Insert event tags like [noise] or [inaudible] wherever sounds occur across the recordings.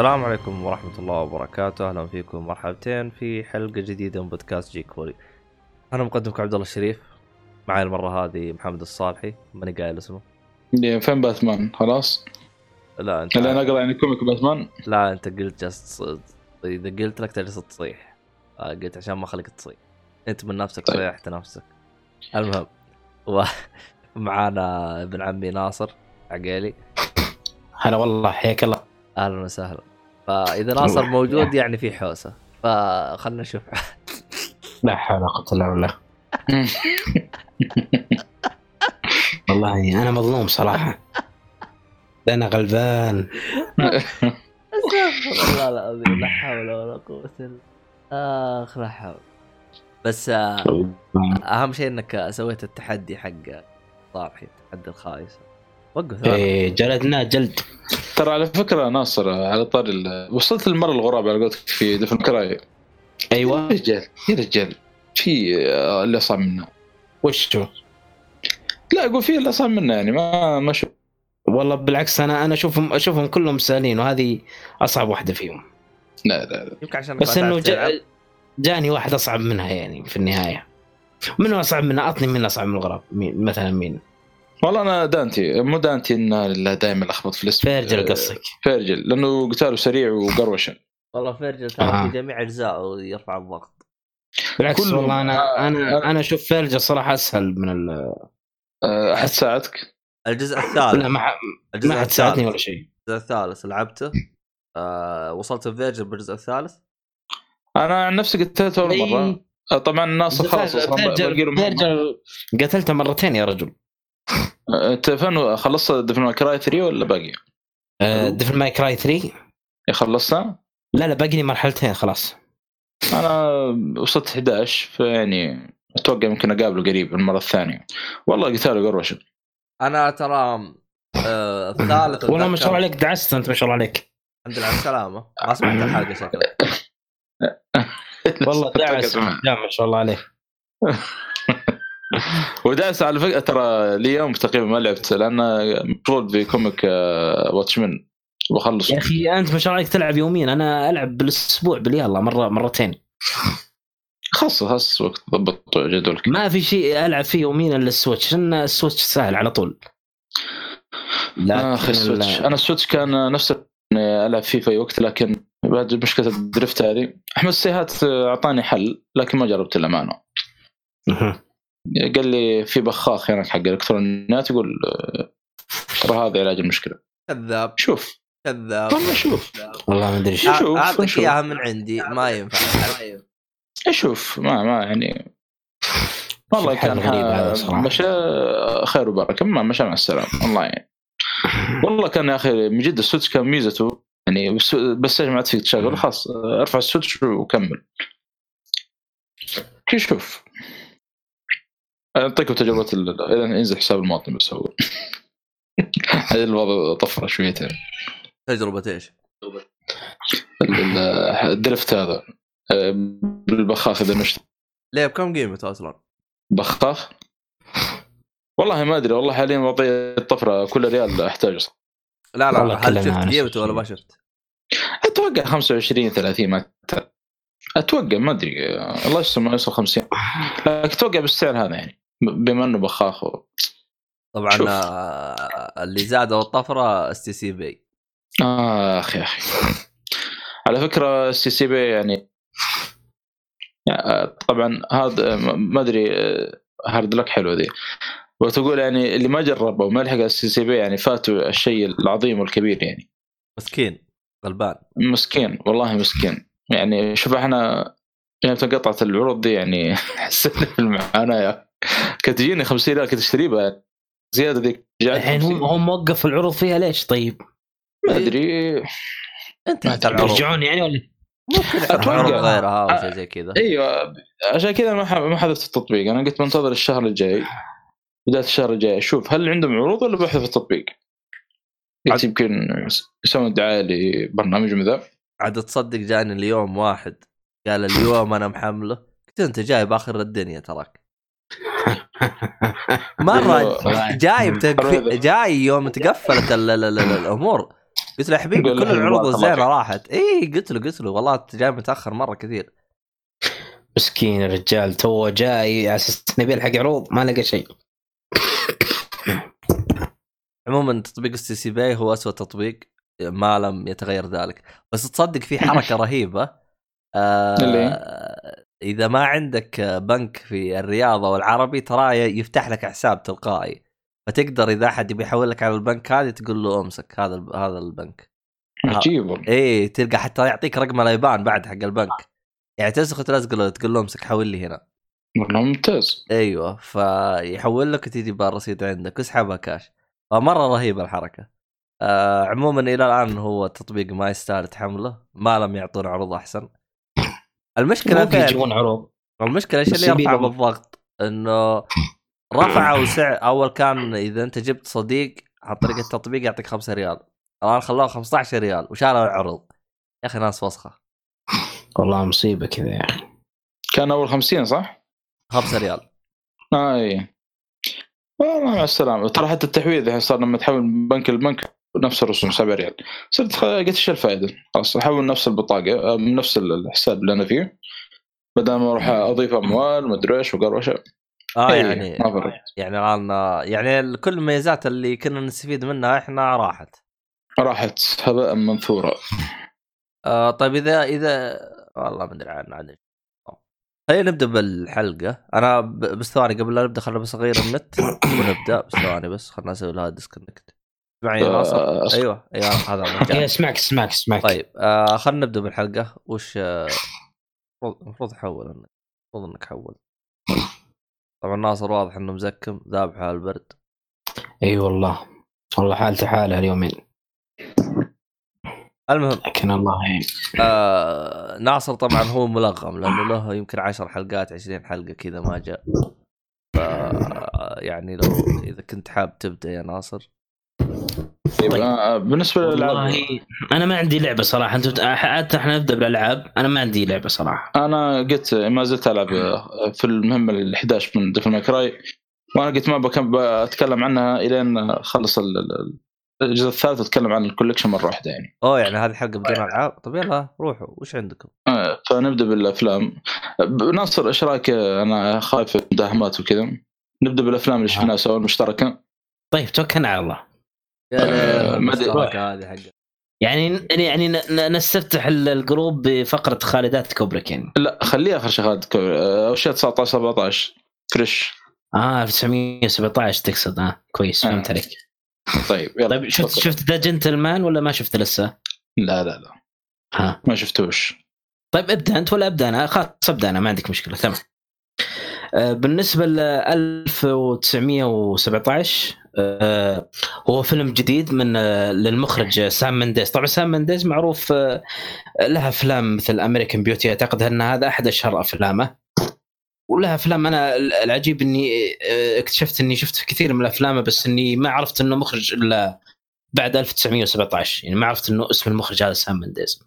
السلام عليكم ورحمة الله وبركاته، أهلا فيكم مرحبتين في حلقة جديدة من بودكاست Geek Fully. أنا مقدمكم عبد الله الشريف، معي المرة هذه محمد الصالحي، ماني قايل اسمه. يا فين باتمان خلاص لا أنت اللي أنا اقرا يعني comic باتمان لا أنت قلت جالس إذا قلت لك تجلس تصيح. آه، قلت عشان ما خليك تصيح. أنت من نفسك طيب. صيحت نفسك. المهم و... [laughs] معانا ابن عمي ناصر عقيلي، هلا والله حياك الله أهلا وسهلا. فإذا ناصر موجود يعني في حوسة. فخلنا نشوف. لا حول ولا قوة إلا بالله. والله أنا مظلوم صراحة. أنا غلبان. استغفر الله العظيم لا حول ولا قوة إلا آخ لا حول. بس آه، أهم شيء إنك سويت التحدي حق صالحي التحدي الخايس. وقف. إيه، جلدناه جلد. ترى على فكرة ناصر على طاري ال- وصلت المره الغراب على قولتك في دفن كراي. يا أيوه رجال يا رجال. في آه، اللي أصعب منه. وش هو؟ لا أقول في اللي أصعب منه يعني ما ما شوف والله بالعكس أنا أنا اشوفهم أشوفهم كلهم سهلين وهذه أصعب واحدة فيهم. لا لا لا. يمكن عشان بس إنه. جا جاني واحد أصعب منها يعني في النهاية. منو أصعب منها؟ أعطني من أصعب من الغراب. مين مثلا مين؟ والله أنا دانتي مو دانتي اللي دائما لخبط في الاسم فيرجل آه، قصدك. فيرجل لأنه قتاله سريع وقروشه والله فيرجل ترى آه. في جميع اجزائه يرفع الضغط. بالعكس كلهم. والله أنا آه، أنا أنا أشوف فيرجل صراحة أسهل من ال أحد ساعدك؟ الجزء لا الثالث. ما الجزء ما حد ساعدني ولا شيء. الجزء الثالث لعبته. آه وصلت فيرجل بالجزء الثالث؟ أنا عن نفسي قتلته أول مرة. طبعا ناصر خلاص فيرجل قتلته مرتين يا رجل. انت فين خلصت Devil May Cry 3 ولا باقي؟ Devil May Cry 3 يا خلصتها؟ لا لا باقي لي مرحلتين خلاص. أنا وصلت 11 فيعني أتوقع ممكن أقابله قريب المرة الثانية. والله قتاله قروشه أنا ترى آه الثالث والله ما شاء الله عليك دعست أنت ما شاء الله عليك. الحمد لله على السلامة. ما سمعت الحلقة شكلك والله [laughs] دعس ما شاء الله عليه [laughs] وداس على فكرة ترى لي يوم تقريبا ما لعبت لأن مشغول بكوميك آه، واتشمان بخلص. يا أخي أنت ما شاء الله عليك تلعب يوميا. أنا ألعب بالأسبوع باليلا مرة مرتين. خلص خلص وقت ضبط جدولك ما في شيء ألعب فيه يوميا إلا ال Switch لأن ال Switch سهل على طول. لا أخي ال Switch. ال- أنا ال Switch كان نفس ألعب فيه في اي وقت لكن بعد مشكلة ال drift هذه. أحمد السيهات أعطاني حل لكن ما جربت الامانه. قال لي في بخاخ هناك حق الالكترونيات يقول ترى هذا علاج المشكلة. كذاب. شوف. كذاب. والله شوف. والله ما أدري. شوف، اعطيك. اياها من عندي ما ينفع. شوف ما ما يعني والله كان غريب هذا ح- صراحة. مشى خير وبركة ما مشى مع السلامة. والله يعني والله كان يا أخي من جد ال Switch كان ميزته يعني بس ما عاد فيك تشغل خلاص ارفع ال Switch وكمل. كي شوف. أعطيكم تجربة ال- إذا ينزل حساب المواطن بس هو. [laughs] هذا الوضع طفرة شويتين تجربة إيش؟ ال- ال- ال drift هذا. بالبخاخ إذا نشت ليه بكم قيمته أصلا؟ بخاخ؟ والله ما أدري والله حاليا وضعي الطفره كل ريال أحتاجه لا لا هل شفت قيمته ولا ما. شفت؟ أتوقع 25 30 ما أتوقع. ما أدري. الله يستر ما يوصل 50 لكن أتوقع بالسعر هذا يعني. بما إنه بخاخ و... طبعا شوف. آه، اللي زادوا الطفرة STC Pay. اخ يا أخي. على فكرة ال STC Pay يعني طبعا هذا ما أدري hard luck حلو ذي. وتقول يعني اللي ما جربه وما لحق ال STC Pay يعني فاتوا الشيء العظيم والكبير يعني. مسكين غلبان. مسكين والله مسكين. يعني شوف إحنا يعني قطعت العروض دي يعني [laughs] حسيت بالمعاناه كانت تجيني 50 ريال كنت اشتري بها زيادة ذيك الحين 50. هم هم موقف العروض فيها ليش طيب؟ ما أدري. انتهت العروض يرجعون يعني ولا؟ ممكن يفتحوا أتوقع. عروض غيرها أو آه. شيء زي كذا. أيوه. عشان كذا ما ح- ما حذفت التطبيق. أنا قلت منتظر الشهر الجاي. بداية الشهر الجاي. أشوف هل عندهم عروض ولا بحذف التطبيق؟ قلت يمكن يسوون دعايه لبرنامج من ذا عاد تصدق جاني اليوم واحد. قال اليوم أنا محمله. قلت أنت جاي باخر الدنيا تراك. [laughs] مرة. جاي. جاي يوم تقفلت ال... ال... ال... ال... الأمور قلت له يا حبيبي كل العروض الزينه. راحت إي قلت له قلت له والله جاي متأخر مرة كثير مسكين الرجال تو جاي على أساس نبي يلحق عروض ما لقى شيء عموما تطبيق ال STC Pay هو اسوء تطبيق ما لم يتغير ذلك بس تصدق في حركة [laughs] رهيبة آه؟ إذا ما عندك بنك في الرياض أو العربي ترى يفتح لك حساب تلقائي. فتقدر إذا أحد يبي يحول لك على البنك هذه تقول له أمسك هذا هذا البنك. عجيب اي تلقى حتى يعطيك رقم الأيبان بعد حق البنك. يعني تسخ تلزق له تقول له أمسك حول لي هنا. ممتاز. أيوه. فيحول لك وتجي بالرصيد عندك. واسحبها كاش. فمرة رهيبة الحركة. آه عموما إلى الآن هو التطبيق ما يستاهل تحمله. ما لم يعطون عروض أحسن. المشكلة ممكن؟ يجيبون عروض المشكلة إيش اللي يرفع. بالضغط؟ إنه رفعوا سعر أول كان إذا أنت جبت صديق عن طريق التطبيق يعطيك 5 ريال الآن خلوه 15 ريال وشالوا العروض يا أخي ناس وسخه والله مصيبة كذا يا أخي كان أول 50 صح؟ 5 ريال آه اي والله مع السلامة ترى حتى التحويل الحين صار لما تحول من بنك لبنك نفس الرسوم 7 ريال. صرت قلت إيش الفائدة؟ خلاص أحول نفس البطاقة من نفس الحساب اللي أنا فيه. بدل ما أروح أضيف أموال مدري إيش وقروشه آه إيه، يعني ما يعني الآن يعني كل الميزات اللي كنا نستفيد منها إحنا راحت. راحت هباء منثورا آه طيب إذا إذا والله ما أدري عنه عاد خلينا نبدأ بالحلقة. أنا بس ثواني قبل لا نبدأ خلينا بس اغير النت. ونبدأ بس ثواني بس خلنا أسوي لها ديسكونكت معي آه، ناصر أيوه أيوه هذا [laughs] اسمعك اسمعك اسمعك. طيب آه خلينا نبدأ بالحلقة. وش آه، المفروض المفروض احول. المفروض إنك حول. طبعا ناصر واضح إنه مزكم ذابح على البرد إي والله. والله حالته حاله اليومين المهم لكن الله يعين. آه ناصر طبعا هو ملغم لأنه له يمكن 10 حلقات 20 حلقة كذا ما جاء. ف يعني لو إذا كنت حاب تبدأ يا ناصر. طيب. آه، بالنسبة للألعاب. والله أنا ما عندي لعبة صراحة. أنت حتى إحنا نبدأ بالألعاب. أنا ما عندي لعبة صراحة. أنا قلت ما زلت ألعب آه، في المهمة ال 11 من Devil May Cry وأنا قلت ما بكم بتكلم عنها إلين أخلص ال- ال- الجزء الثالث وأتكلم عن ال collection مرة واحدة يعني. أوه يعني هذه الحلقة بدون ألعاب؟ طيب يلا روحوا. وش عندكم؟ آه، فنبدأ بالأفلام. ناصر إيش رأيك؟ آه، أنا خايف من المداهمات وكذا. نبدأ بالأفلام اللي شفناها سوا المشتركة. طيب توكلنا على الله. آه، يعني يعني ن- ن- نستفتح ال- الجروب بفقرة خالدات كوبريك يعني. لا خليه آخر شيء خالد آه، أول شيء 19 17 fresh. آه 1917 تقصد. آه كويس آه. فهمت عليك. طيب يلا طيب شفت تفضل. شفت The Gentlemen ولا ما شفته لسه؟ لا لا لا. ها. ما شفتوش. طيب ابدأ أنت ولا أبدأ أنا؟ خلاص أبدأ أنا ما عندك مشكلة تمام. آه، بالنسبة ل 1917 آه، هو فيلم جديد من آه، للمخرج سام منديز. طبعا سام منديز معروف آه، له أفلام مثل امريكان بيوتي أعتقد أن هذا أحد أشهر أفلامه. ولها أفلام أنا العجيب إني آه، اكتشفت إني شفت كثير من الافلام بس إني ما عرفت إنه مخرج إلا بعد 1917 يعني ما عرفت إنه اسم المخرج هذا سام منديز.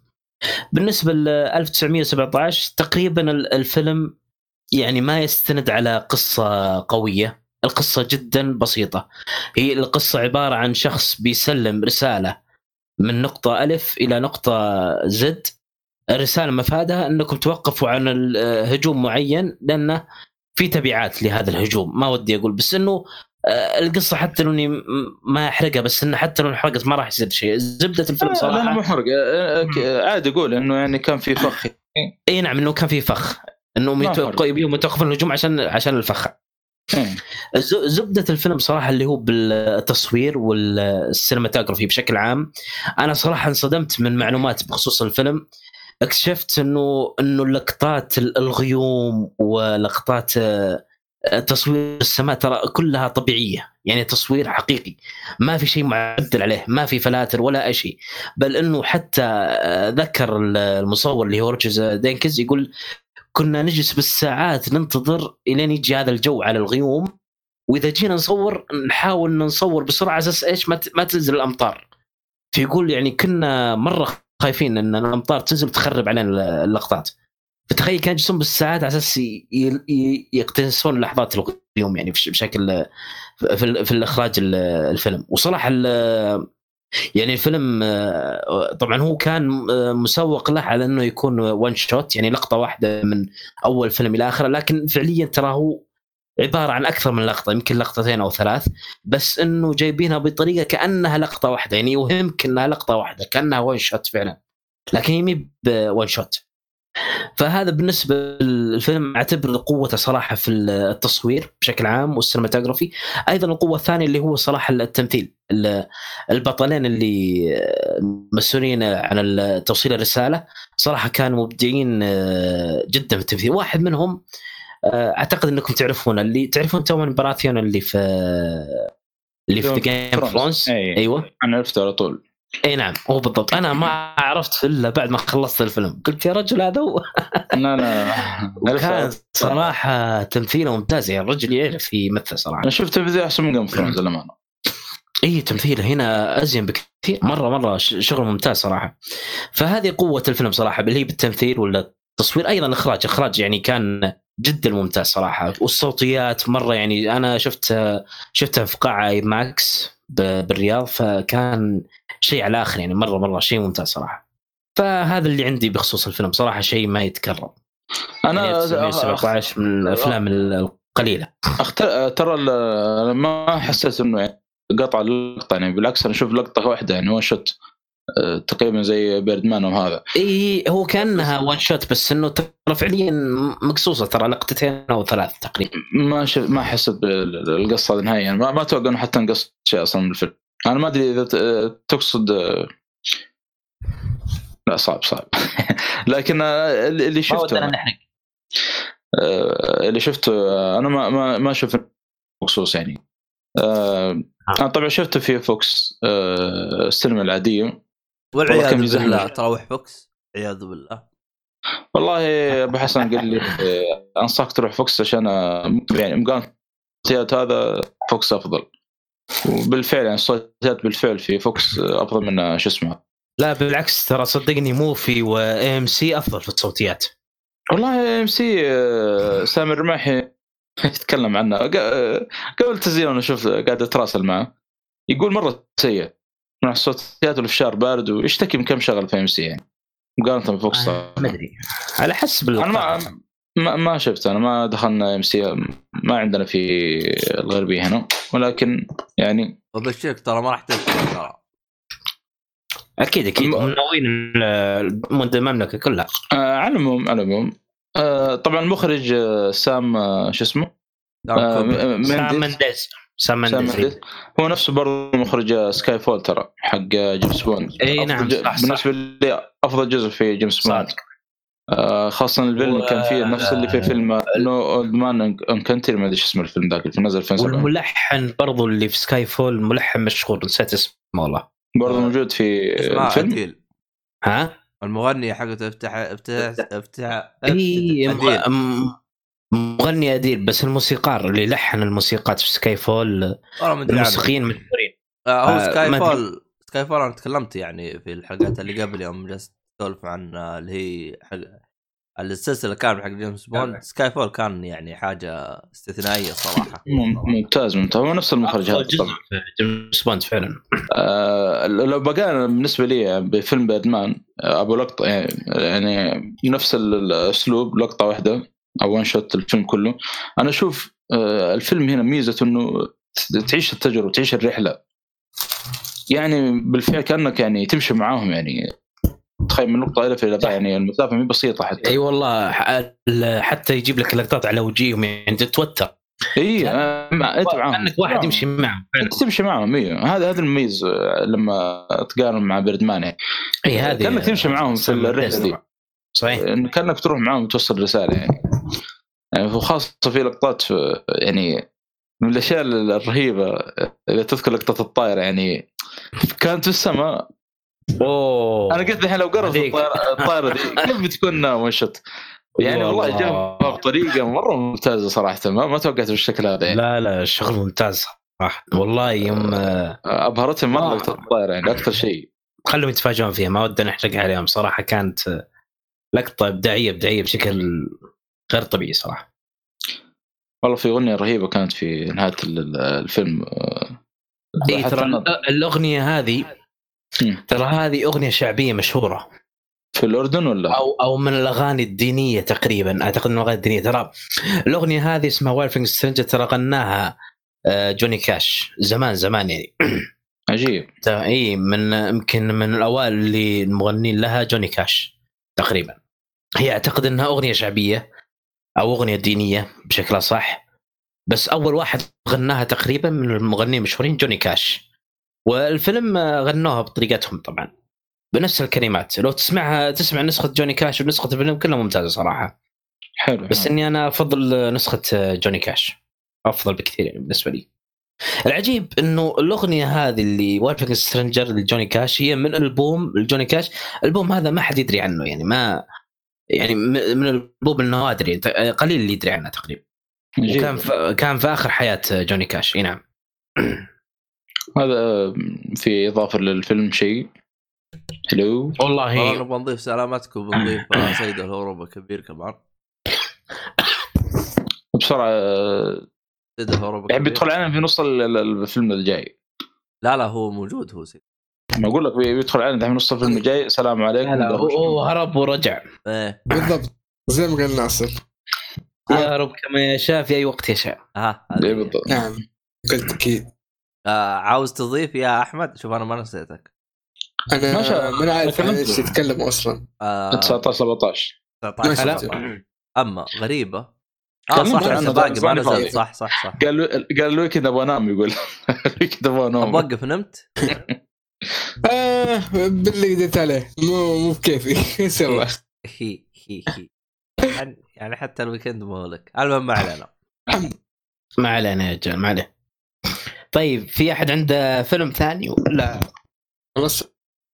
بالنسبة ل 1917 تقريبا ال- الفيلم يعني ما يستند على قصة قوية. القصة جدا بسيطة. هي القصة عبارة عن شخص بيسلم رسالة من نقطة ألف إلى نقطة زد. الرسالة مفادها أنكم توقفوا عن هجوم معين لأنه في تبعات لهذا الهجوم. ما ودي أقول بس إنه آه، القصة حتى لو إني ما أحرقها بس إنه حتى لو انحرقت ما راح يصير شيء. زبدة الفيلم لا لا صراحة. مو حرق. آه، آه، عادي أقول إنه يعني كان في فخ. إي نعم إنه كان في فخ. إنهم. يبيهم يتوقفون الهجوم عشان عشان الفخ. إيه. زبدة الفيلم صراحة اللي هو بالتصوير والسينماتوجرافي بشكل عام أنا صراحة انصدمت من معلومات بخصوص الفيلم. اكتشفت انه إنه لقطات ال- الغيوم ولقطات آه، تصوير السماء ترى كلها طبيعية. يعني تصوير حقيقي. ما في شيء معدل عليه ما في فلاتر ولا أي شيء. بل إنه حتى آه، ذكر المصور اللي هو روجر ديكنز يقول كنا نجلس بالساعات ننتظر إلين يجي هذا الجو على الغيوم. وإذا جينا نصور نحاول نصور بسرعة أساس إيش؟ ما تنزل الأمطار. فيقول يعني كنا مرة خايفين إن الأمطار تنزل وتخرب علينا اللقطات. فتخيل كانوا يجلسون بالساعات على أساس ي- ي- يقتنصون لحظات الغيوم يعني بش- بشكل في, ال- في الإخراج ال- الفيلم. وصراحه يعني الفيلم آه، طبعا هو كان آه، مسوق له على إنه يكون ون شوت يعني لقطة واحدة من أول فيلم إلى آخره لكن فعليا ترى هو عبارة عن أكثر من لقطة يمكن لقطتين أو ثلاث بس إنه جايبينها بطريقة كأنها لقطة واحدة يعني يوهمك إنها لقطة واحدة كأنها ون شوت فعلا لكن هي مي ب وان شوت فهذا بالنسبة للفيلم أعتبر قوته صراحة في التصوير بشكل عام وال cinematography أيضا القوة الثانية اللي هو صراحة التمثيل. البطلين اللي مسؤولين عن توصيل الرسالة صراحة كانوا مبدعين آه، جدا في التمثيل. واحد منهم آه، أعتقد إنكم تعرفون اللي تعرفون Tommen Baratheon اللي في اللي في Game of Thrones. أيوه. أنا عرفته على طول. إي نعم هو بالضبط. أنا ما عرفت إلا بعد ما خلصت الفيلم. قلت يا رجل هذا هو. [laughs] لا لا. [laughs] كان صراحة تمثيله ممتاز يعني الرجل يعرف يمثل صراحة. أنا شفت تمثيله أحسن من Game of Thrones للأمانة. إي تمثيله هنا أزين بكثير. مرة مرة شغل ممتاز صراحة. فهذه قوة الفيلم صراحة اللي هي بالتمثيل ولا التصوير. أيضا الاخراج إخراج يعني كان جدا ممتاز صراحة. والصوتيات مرة يعني أنا شفت شفتها في قاعه آيماكس بالرياض فكان شيء على الآخر يعني مرة مرة شيء ممتاز صراحة. فهذا اللي عندي بخصوص الفيلم صراحة شيء ما يتكرر. أنا يعني 1917 من الأفلام القليلة. أخت... ترى ما حسيت إنه يعني قطع اللقطة يعني بالعكس أنا أشوف لقطة واحدة يعني one shot آه، تقريبا زي Birdman وهذا إي هو كأنها one shot بس إنه ترى فعليا مقصوصة ترى لقطتين أو ثلاث تقريبا. ما شف ما حسيت بالقصة نهائيا. يعني ما, ما أتوقع إنه حتى انقص شيء أصلا من الفيلم. أنا ما أدري إذا تقصد لا صعب صعب. [laughs] لكن اللي شفته ما نحرق. آه، اللي شفته أنا ما ما ما شفت بخصوص يعني. آه، أنا طبعا شفته في فوكس السينما العادية. والعياذ بالله تروح VOX؟ عياذ بالله. والله أبو حسن قال لي أنصحك تروح VOX عشان يعني مقارنة هذا VOX أفضل. وبالفعل يعني الصوتيات بالفعل في VOX أفضل من شو اسمه. لا بالعكس ترى صدقني Muvi و AMC أفضل في الصوتيات. والله AMC سامي الرماحي يتكلم عنه. قبل تسجيل أنا أشوف قاعد أتراسل معه. يقول مرة سيء. مع الصوتيات والفشار بارد ويشتكي من كم شغله في AMC يعني؟ مقارنة ب VOX آه ما أدري. على حسب أنا ما ما, ما شفت أنا ما دخلنا AMC ما عندنا في الغربيه هنا. ولكن يعني وبشرك ترى ما راح تدخل ترى. أكيد أكيد. ناويين المملكة كلها. آه على العموم على العموم. آه طبعا المخرج آه سام آه شو اسمه؟ آه سام مندز سام مندز هو نفسه برضه مخرج Skyfall ترى حق جيمس بوند. اي نعم صح بالنسبة لي أفضل جزء في جيمس بوند. آه خاصة الفيلم و... كان فيه نفس اللي في فيلم نو اولد مان ان كنتري ما أدري إيش اسم الفيلم ذاك اللي نزل 2007 والملحن برضو اللي في Skyfall ملحن مشهور نسيت اسمه والله. برضو موجود في الفيلم؟ أديل. ها؟ المغني حقته افتح افتح افتح اي مغني اديل بس الموسيقار اللي لحن الموسيقات في Skyfall الموسيقيين مشهورين آه هو Skyfall Skyfall أنا تكلمت يعني في الحلقات اللي قبل يوم جلست. اسولف عن اللي هي حق السلسلة كان حق جيمس بوند Skyfall كان يعني حاجة استثنائية صراحة. [laughs] ممتاز ممتاز. هو نفس المخرج هذا جيمس بوند فعلا. آه لو بقى بالنسبة لي بفيلم باتمان آه، أبو لقطة يعني, يعني نفس الأسلوب لقطة واحدة أو one shot الفيلم كله. أنا أشوف آه الفيلم هنا ميزته إنه تعيش التجربة تعيش الرحلة. يعني بالفعل كأنك يعني تمشي معاهم يعني. تخيل من نقطة الف إلى يعني المسافة مي بسيطة حتى. أي والله حتى يجيب لك لقطات على وجيههم يعني تتوتر. إي انت معاهم كأنك واحد يمشي معهم تمشي معاهم إي. هذا هذا المميز لما تقارن مع Birdman يعني. إي هذه كأنك تمشي معاهم في الرحلة دي. صحيح. كأنك تروح معاهم توصل رسالة يعني. يعني وخاصة في لقطات يعني من الأشياء الرهيبة إذا تذكر لقطة الطائرة يعني. كانت في السماء أوه أنا قلت الحين لو قرب الطائرة دي [laughs] كيف بتكون ون شوت؟ يعني والله جابها بطريقه مرة ممتازة صراحة ما, ما توقعت بالشكل هذا يعني. لا لا الشغل ممتاز صراحة والله يوم آه، ابهرتهم مرة آه. الطائرة يعني أكثر شيء خلهم يتفاجئون فيها ما ودنا نحرق عليهم صراحة كانت لقطة إبداعية إبداعية بشكل غير طبيعي صراحة والله في أغنية رهيبة كانت في نهاية الفيلم اي ترى الأغنية هذه. ترى هذه أغنية شعبية مشهورة. في الأردن ولا؟ أو أو من الأغاني الدينية تقريبا. أعتقد من الأغاني الدينية. ترى الأغنية هذه اسمها Wayfaring Stranger ترى غناها آه، Johnny Cash. زمان زمان يعني. [clears throat] عجيب. إي من يمكن من الأوائل اللي المغنين لها جوني كاش تقريبا. هي أعتقد إنها أغنية شعبية أو أغنية دينية بشكل صح بس أول واحد غناها تقريبا من المغنيين المشهورين جوني كاش. والفيلم آه، غنوها بطريقتهم طبعا بنفس الكلمات. لو تسمعها تسمع نسخة جوني كاش ونسخة الفيلم كلها ممتازة صراحة. حلو بس إني أنا أفضل نسخة جوني كاش. أفضل بكثير يعني بالنسبة لي. العجيب إنه الأغنية هذه اللي وايفنج سترينجر لجوني كاش هي من ألبوم لجوني كاش. البوم هذا ما حد يدري عنه يعني ما يعني من البوم النوادر يعني ت- قليل اللي يدري عنه تقريبا. وكان في كان في آخر حياة جوني كاش. إي نعم. [clears throat] هذا آه، في إضافة للفيلم شيء. حلو والله. والله نبغى نضيف سلامتكم وبنضيف آه، [coughs] سيد الهوروبا كبير كمان. بسرعة آه، سيد الهوروبا يعني كبير بيدخل علينا في نص ال- ال- الفيلم الجاي. لا لا هو موجود هو سيد. ما أقول لك بي- بيدخل علينا في نص الفيلم الجاي. السلام عليكم. لا لا هو- هرب ورجع. إيه. بالضبط. زي ما قال ناصر. يا رب كما يشاء في أي وقت يشاء. ها هذه إيه. بالضبط. نعم. قلت أكيد. آه عاوز تضيف يا أحمد؟ شوف أنا ما نسيتك. أنا ما شاء الله. ما عارف. إيش يتكلموا أصلا. آه. 19 17 ما 19 شفت. [clears throat] أما غريبة. آه صح لسه ده، باقي ما نزلت. صح صح صح. قال قال له كذا أبغى انام يقول. [laughs] كذا أبغى انام اوقف نمت؟ [laughs] آه باللي قدرت عليه. مو مو بكيفي. [laughs] إيش الله هي هي هي يعني- يعني حتى الويكند مو لك. المهم ما علينا. ما علينا يا رجال ما عليه طيب في أحد عنده فيلم ثاني ولا؟ خلاص؟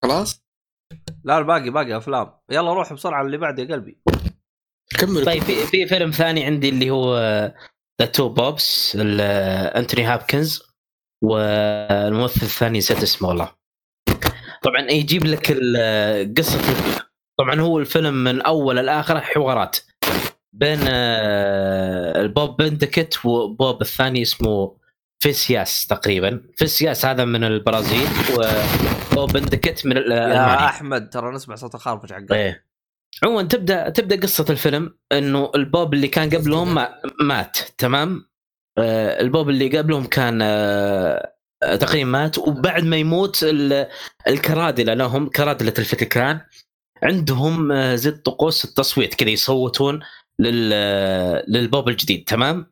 خلاص؟ لا الباقي باقي أفلام. يلا روح بسرعة اللي بعد يا قلبي. كمل. طيب في في فيلم ثاني عندي اللي هو The Two Popes Anthony Hopkins والممثل الثاني نسيت اسمه والله طبعا يجيب لك قصة طبعا هو الفيلم من أول لاخره حوارات بين آه، ال Pope Benedict و Pope الثاني اسمه فيسياس تقريبا. فيسياس هذا من البرازيل و Pope Benedict من ال- يا المانيا. أحمد ترى نسمع صوت الخربش حقك إيه. عموما تبدأ تبدأ قصة الفيلم إنه ال Pope اللي كان قبلهم ما- مات تمام؟ آه ال Pope اللي قبلهم كان آه آه، تقريبا مات وبعد ما يموت ال- الكرادلة لهم كرادلة الفاتيكان عندهم آه، زي طقوس التصويت كذا يصوتون لل للبوب الجديد تمام؟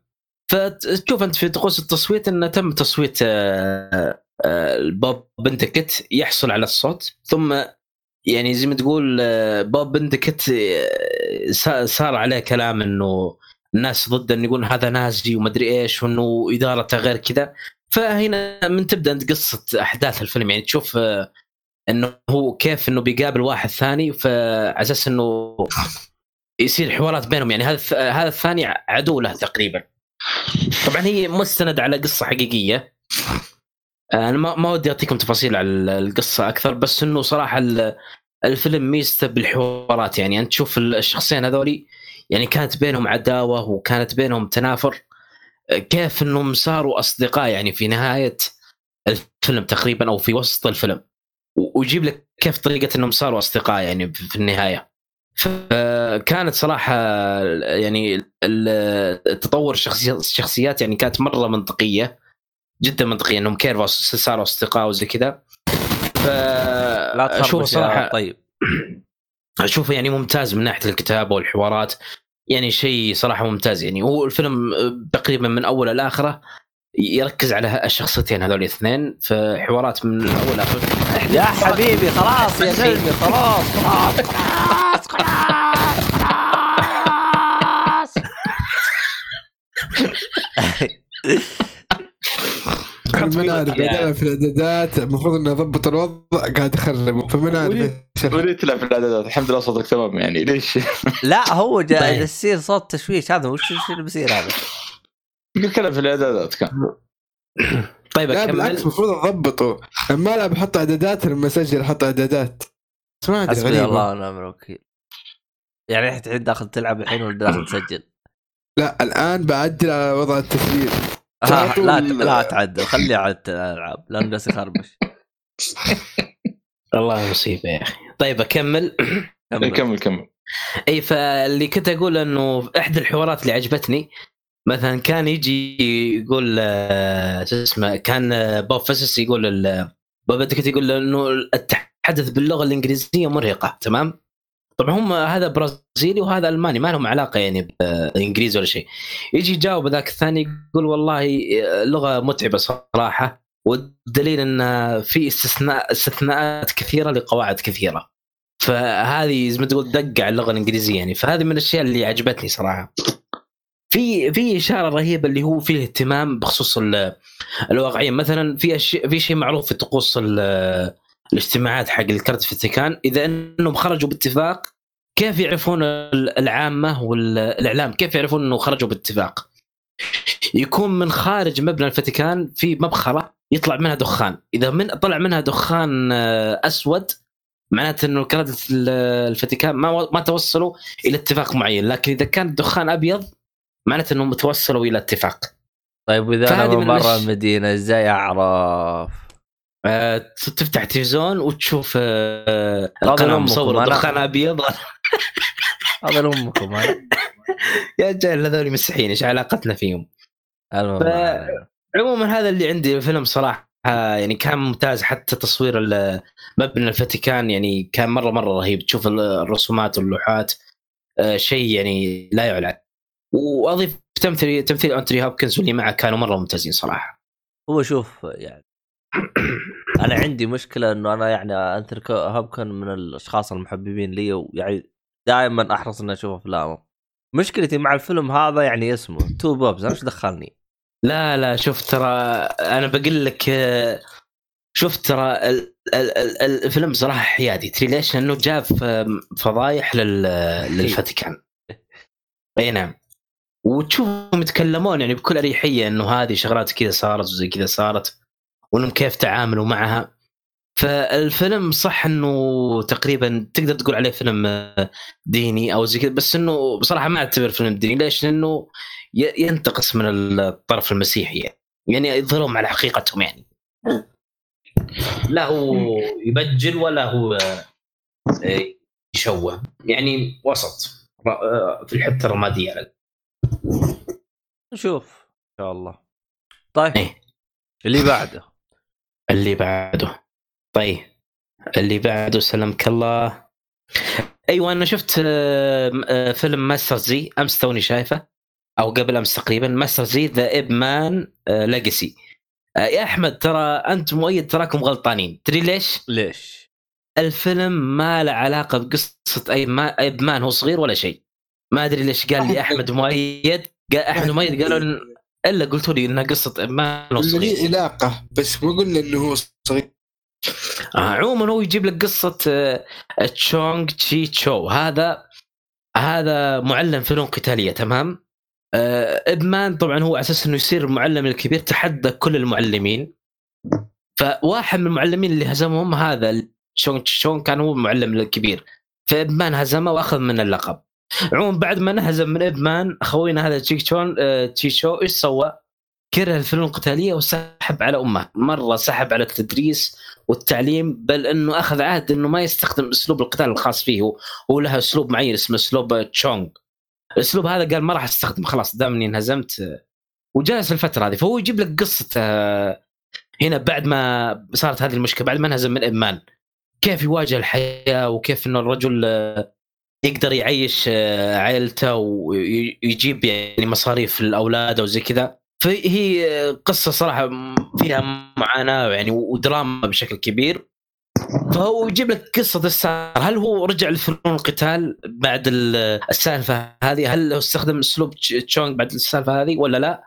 فتشوف أنت في طقوس التصويت انه تم تصويت آه، آه، البوب بنتكت يحصل على الصوت ثم يعني زي ما تقول آه، بوب بندكت صا- صار عليه كلام إنه الناس ضده إنه يقول هذا نازي ومدري إيش وإنه إدارته غير كذا. فهنا من تبدأ أنت قصة أحداث الفيلم يعني تشوف إنه هو كيف إنه بيقابل واحد ثاني فعلى أساس إنه يصير حوارات بينهم يعني هذا هذا الثاني عدو له تقريبا. طبعا هي مستند على قصة حقيقية. أنا ما ما ودي أعطيكم تفاصيل على القصة أكثر بس إنه صراحة ال- الفيلم ميزته بالحوارات. يعني أنت تشوف الشخصين هذولي يعني كانت بينهم عداوة وكانت بينهم تنافر. كيف إنهم صاروا أصدقاء يعني في نهاية الفيلم تقريبا أو في وسط الفيلم. ويجيب لك كيف طريقة إنهم صاروا أصدقاء يعني في النهاية. فكانت صراحة يعني ال- التطور الشخصي- الشخصيات يعني كانت مرة منطقية جدا منطقية إنهم كيف صاروا أصدقاء وزي كذا. ف لا تخربش صراحة طيب. [clears throat] أشوفه يعني ممتاز من ناحية الكتابة والحوارات يعني شيء صراحة ممتاز يعني. هو الفيلم تقريبا من اوله لآخرة يركز على الشخصيتين هذول الاثنين في حوارات من الأول لآخر. يا حبيبي خلاص يا [laughs] خلاص خلاص خلاص. [laughs] من عارف يعني. أنا في الإعدادات المفروض اني اضبط الوضع قاعد اخرب فمن عارف. وليد تلعب في الإعدادات الحمد لله صوتك تمام يعني ليش؟ لا هو طيب. يصير صوت تشويش هذا وش وش اللي بيصير هذا؟ نتكلم في الإعدادات كان طيب لا بالعكس المفروض أضبطه لما العب أحط إعدادات لما اسجل أحط اعدادات ادري حسبي. الله ونعم الوكيل يعني الحين الحين داخل تلعب الحين ولا داخل تسجل؟ لا الآن بعدل على وضع التسجيل. آه لا لا تعدل خليه على الألعاب لأنه جالس يخربش. [laughs] والله مصيبه يا أخي. طيب أكمل. [coughs] كمل. كمل إي فاللي كنت أقول إنه إحدى الحوارات اللي عجبتني مثلا كان يجي يقول آه، شو اسمه كان آه، Pope Francis يقول ال- Pope كنت يقول إنه التحدث باللغة الإنجليزية مرهقة تمام؟ طبعا هم هذا برازيلي وهذا ألماني ما لهم علاقة يعني بالانجليزي ولا شيء. يجي يجاوب ذاك الثاني يقول والله لغة متعبة صراحة والدليل إن في استثناء استثناءات كثيرة لقواعد كثيرة. فهذه زي ما تقول دق على اللغة الإنجليزية يعني. فهذه من الأشياء اللي عجبتني صراحة. في في إشارة رهيبة اللي هو فيه اهتمام بخصوص ال- الواقعية. مثلا في في شيء معروف في طقوس الاجتماعات حق الكرت الفاتيكان إذا إنهم خرجوا باتفاق كيف يعرفون ال- العامة والإعلام؟ كيف يعرفون إنه خرجوا باتفاق؟ يكون من خارج مبنى الفاتيكان في مبخرة يطلع منها دخان. إذا من طلع منها دخان آه، أسود معناته إنه كرادة الفاتيكان ما ما توصلوا إلى اتفاق معين. لكن إذا كان الدخان أبيض معناته إنهم توصلوا إلى اتفاق. طيب وإذا أنا من برا المدينة إزاي أعرف؟ آه، تفتح تلفزيون وتشوف هذا القناة مصورة دخان ابيض هذا لأمكم. [laughs] [laughs] يا رجال هذول مسيحيين إيش علاقتنا فيهم؟ عموما هذا اللي عندي الفيلم صراحة يعني كان ممتاز حتى تصوير مبنى الفاتيكان يعني كان مرة مرة رهيب تشوف ال- الرسومات واللوحات آه، شيء يعني لا يعلى. وأضيف تمثيل تمثيل أنتوني هوبكنز واللي معه كانوا مرة ممتازين صراحة هو شوف يعني [coughs] أنا عندي مشكلة إنه أنا يعني أنتوني هوبكنز من الأشخاص المحببين لي ويعني دائما أحرص إني أشوف افلامه مشكلتي مع الفيلم هذا يعني اسمه Two Popes أنا إيش دخلني؟ لا لا شوف ترى أنا بقول لك شوف ترى ال- ال- ال- الفيلم صراحة حيادي. تدري ليش؟ لأنه جاب فضايح لل- [laughs] للفاتيكان. أي نعم. وتشوفهم يتكلمون يعني بكل أريحية إنه هذه شغلات كذا صارت وزي كذا صارت. وإنهم كيف تعاملوا معها. فالفيلم صح إنه تقريبا تقدر تقول عليه فيلم آه، ديني أو زي كذا بس إنه بصراحة ما أعتبر فيلم ديني. ليش؟ لأنه ينتقص من الطرف المسيحي. يعني, يعني يظهرهم على حقيقتهم يعني. لا هو يبجل ولا هو آه، يشوه. يعني وسط آه، في الحته الرمادية على نشوف إن شاء الله. طيب إيه. اللي بعده. اللي بعده. طيب اللي بعده سلمك الله. أيوه أنا شفت آه، آه، فيلم Master Z أمس توني شايفه أو قبل أمس تقريبا. Master Z the Ip Man Legacy يا أحمد ترى أنت مؤيد تراكم غلطانين. تدري ليش؟ ليش؟ الفيلم ما له علاقة بقصة أي ما ايب مان هو صغير ولا شيء. ما أدري ليش قال لي أحمد. مؤيد. قال أحمد مؤيد قالوا إلا قلتوا لي إنها قصة هو اللي صغير. لي علاقة؟ بس ما قلنا إنه هو صغير. آه، عموما هو يجيب لك قصة آه، تشونغ تشي تشو. هذا هذا معلم فنون قتالية تمام؟ آه، ابمان طبعا هو على أساس إنه يصير المعلم الكبير تحدى كل المعلمين. فواحد من المعلمين اللي هزمهم هذا تشونغ تشونغ كان هو المعلم الكبير. فابمان هزمه وأخذ من اللقب. عموما بعد ما انهزم من ابمان خوينا هذا تشيك تشون آه، تشيشو إيش سوى؟ كره الفنون القتالية وسحب على أمه. مرة سحب على التدريس والتعليم بل إنه أخذ عهد إنه ما يستخدم أسلوب القتال الخاص فيه هو, له أسلوب معين اسمه أسلوب تشونغ. الاسلوب هذا قال ما راح استخدم خلاص دام إني انهزمت آه، وجلس الفترة هذه. فهو يجيب لك قصة آه، هنا بعد ما صارت هذه المشكلة بعد ما انهزم من إدمان. كيف يواجه الحياة وكيف إنه الرجل يقدر يعيش آه، عائلته ويجيب يعني مصاريف لاولاده وزي كذا. فهي قصة صراحة فيها معاناة يعني ودراما بشكل كبير. فهو يجيب لك قصة السار هل هو رجع لفنون القتال بعد ال- السالفة هذه؟ هل هو استخدم أسلوب تش- تشونغ بعد السالفة هذه ولا لا؟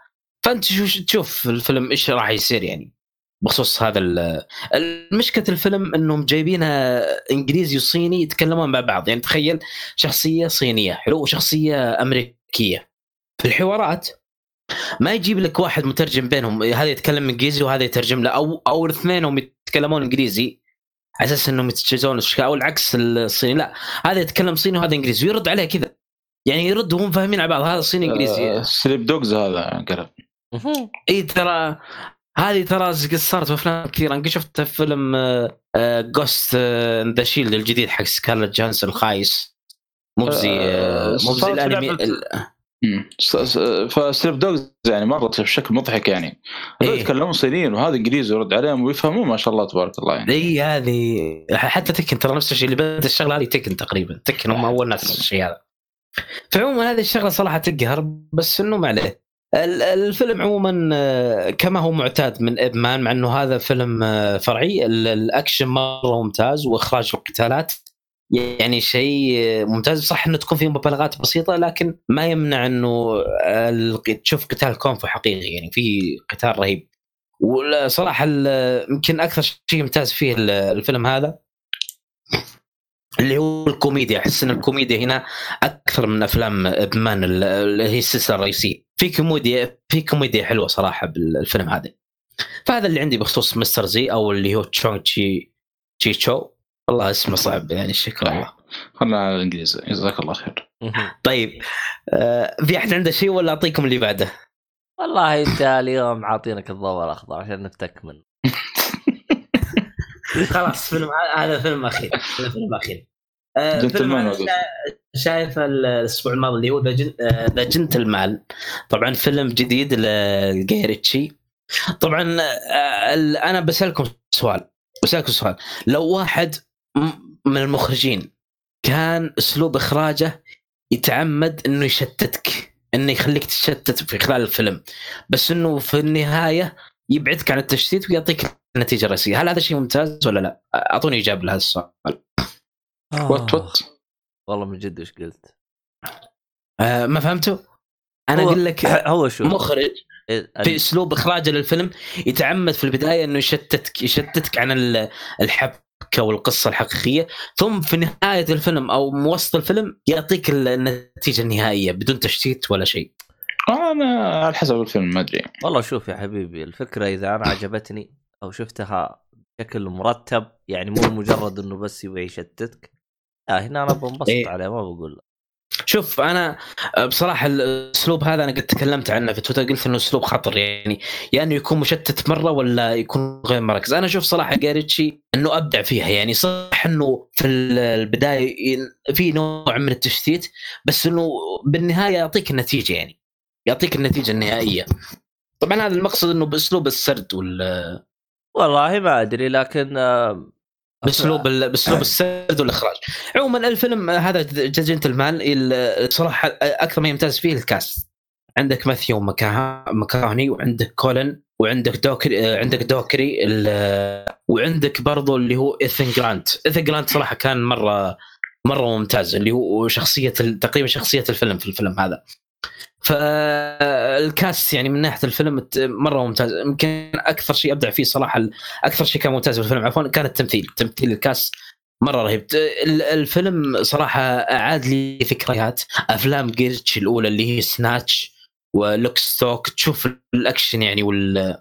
فأنت شو- تشوف الفيلم؟ إيش راح يصير يعني؟ بخصوص هذا ال- المشكلة الفيلم إنهم جايبينها إنجليزي وصيني يتكلمون مع بعض. يعني تخيل شخصية صينية حلو وشخصية أمريكية. في الحوارات ما يجيب لك واحد مترجم بينهم هذا يتكلم إنجليزي وهذا يترجم له أو أو الاثنينهم يتكلمون إنجليزي على أساس إنهم الاشكال أو العكس الصيني. لا هذا يتكلم صيني وهذا إنجليزي ويرد عليه كذا. يعني يرد وهم فاهمين على بعض هذا صيني إنجليزي. آه، Sleeping Dogs هذا قرب. إي ترى هذه ترى قد صارت في أفلام كثيرة. أنا قد شفت فيلم Ghost in the Shell الجديد حق سكارلت جانسون الخايس مو بزي آه، مو بزي صارت في الانمي ف Sleeping Dogs يعني مرت بشكل مضحك يعني. إيه. يتكلمون صينيين وهذا إنجليزي يرد عليهم ويفهمون ما شاء الله تبارك الله يعني. اي هذه حتى Tekken ترى نفس الشيء اللي بدأت الشغلة هذه Tekken تقريبا. Tekken هم أول ناس الشيء هذا. فعموما هذه الشغلة صراحة تقهر بس إنه ما عليه. الفيلم عموما آه، كما هو معتاد من اب مان مع إنه هذا فيلم آه، فرعي. ال- الأكشن مرة ممتاز وإخراج القتالات يعني شيء آه، ممتاز. صح إنه تكون فيه مبالغات بسيطة لكن ما يمنع إنه تشوف قتال كونفو حقيقي. يعني في قتال رهيب. وصراحه يمكن أكثر شيء ممتاز فيه ال- الفيلم هذا اللي هو الكوميديا. أحس إن الكوميديا هنا أكثر من أفلام ابمان ال- اللي هي السلسلة الرئيسية. في كوميديا في كوميديا حلوة صراحة بالفيلم هذا. فهذا اللي عندي بخصوص Master Z أو اللي هو تشونغ تشي تشي تشو والله اسمه صعب يعني شكرا الله خلنا على الإنجليزي. جزاك الله خير. طيب آه في أحد عنده شيء ولا أعطيكم اللي بعده؟ والله أنت اليوم عاطينك الضوء الأخضر عشان نفتك منه. [laughs] خلاص فيلم هذا فيلم أخير هذا فيلم أخير. آه، فيلم شايف الأسبوع الماضي اللي هو ذا جنتلمان طبعا فيلم جديد لجاي ريتشي طبعا آه، ال- أنا بسألكم سؤال. بسألكم سؤال. لو واحد من المخرجين كان أسلوب إخراجه يتعمد إنه يشتتك إنه يخليك تشتت في خلال الفيلم بس إنه في النهاية يبعدك عن التشتيت ويعطيك النتيجه الرئيسيه، هل هذا شيء ممتاز ولا لا؟ أعطوني إجابة لهذا السؤال. وات وات والله من جد وش قلت؟ آه ما فهمتوا؟ أنا أقول لك [clears throat] هو شو مخرج إيه، في أسلوب إخراجه للفيلم يتعمد في البداية إنه يشتتك يشتتك عن ال- الحبكة والقصة الحقيقية ثم في نهاية الفيلم أو وسط الفيلم يعطيك ال- النتيجة النهائية بدون تشتيت ولا شيء. أنا على حسب الفيلم ما أدري والله شوف يا حبيبي الفكرة إذا أنا عجبتني أو شفتها بشكل مرتب يعني مو مجرد إنه بس يبغى يشتتك لا هنا أنا بنبسط إيه. عليه ما بقول لا. شوف أنا بصراحة الأسلوب هذا أنا قد تكلمت عنه في تويتر قلت إنه أسلوب خطر يعني يا إنه يكون مشتت مرة ولا يكون غير مركز أنا أشوف صراحة جاريتشي إنه أبدع فيها يعني صح إنه في البداية في نوع من التشتيت بس إنه بالنهاية يعطيك النتيجة يعني يعطيك النتيجة النهائية طبعا هذا المقصد إنه بأسلوب السرد وال والله ما أدري لكن آه، باسلوب باسلوب السرد والإخراج. عموما الفيلم هذا جنتلمان صراحة أكثر ما يمتاز فيه ال cast. عندك ماثيو مكا- مكاهني وعندك كولن وعندك دوكري عندك دوكري وعندك برضو اللي هو إيثن جرانت. إيثن جرانت صراحة كان مره مرة ممتاز اللي هو شخصية تقريبا شخصية الفيلم في الفيلم هذا. فال cast يعني من ناحية الفيلم مرة ممتاز. يمكن أكثر شيء أبدع فيه صراحة أكثر شيء كان ممتاز في الفيلم عفوا كان التمثيل. تمثيل ال cast مرة رهيب. الفيلم صراحة أعاد لي ذكريات. أفلام جيرتش الأولى اللي هي Snatch و Lock Stock. تشوف الأكشن يعني وال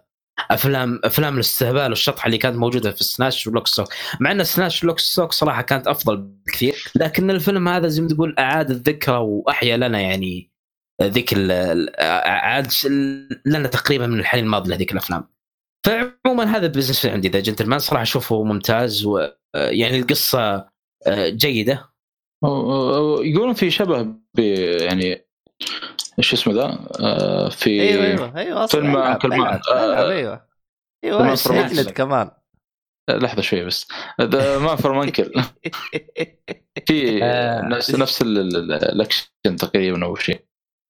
افلام أفلام الاستهبال والشطحه اللي كانت موجودة في Snatch و Lock Stock. مع إن Snatch و Lock Stock صراحة كانت أفضل بكثير. لكن الفيلم هذا زي ما تقول أعاد الذكرى وأحيا لنا يعني ذيك عاد لنا تقريبا من الحين الماضي لهذيك الأفلام فعموما هذا البزنس عندي ذا جنتلمان صراحة أشوفه ممتاز ويعني القصة آه، جيدة يقولون في شبه ب يعني إيش اسمه ذا آه، في أيوه أيوه أيوه أصلا فيلم كلمان. العب آه، العب أيوه فيلم أيوه فرمانكل. اجلد كمان لحظة شوي بس ذا ما فرمانكل [laughs] في آه. نفس نفس ال- ال- الأكشن تقريبا أو شيء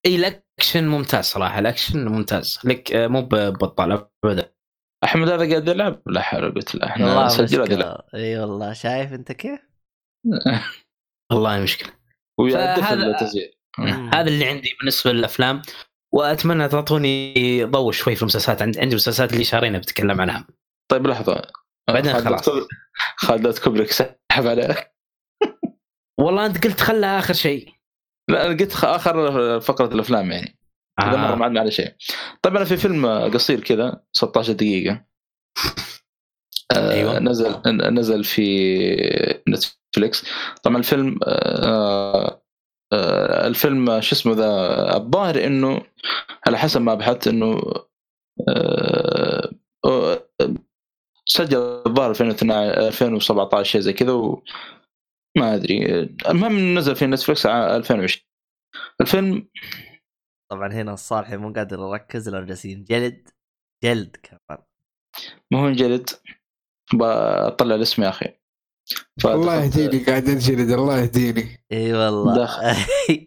إي الأكشن ممتاز صراحة الأكشن ممتاز. لك آه، مو ببطال ابدا. أحمد هذا قاعد يلعب؟ لا حول قلت له إحنا نسجل مشكلة. إي والله. شايف أنت كيف؟ [laughs] والله مشكلة. ويعدل التسجيل [laughs] هذا اللي عندي بالنسبة للأفلام وأتمنى تعطوني ضوء شوي في المسلسلات. عندي عندي مسلسلات اللي شهرين بتكلم عنها. طيب لحظة. بعدين خلاص. خالد كوبريك سحب عليه. والله أنت قلت خلها آخر شيء. قلت خ- آخر فقرة الأفلام يعني. هذا مرة ما عندنا على شيء. طيب أنا في فيلم قصير كذا 16 دقيقة. آه أيوة. نزل نزل في نتفليكس. طبعا الفيلم آه آه الفيلم شو اسمه ذا الظاهر إنه على حسب ما بحثت إنه آه سجل الظاهر 2012 2017 شيء زي كذا ما أدري. المهم نزل في نتفلكس ع- 2020 الفيلم طبعا هنا الصالحي مو قادر يركز لأنه جالسين جلد جلد كمان. ما هو انجلد. بطلع الاسم يا أخي. الله يهديني قاعد أنجلد. الله يهديني. إي والله. داخل.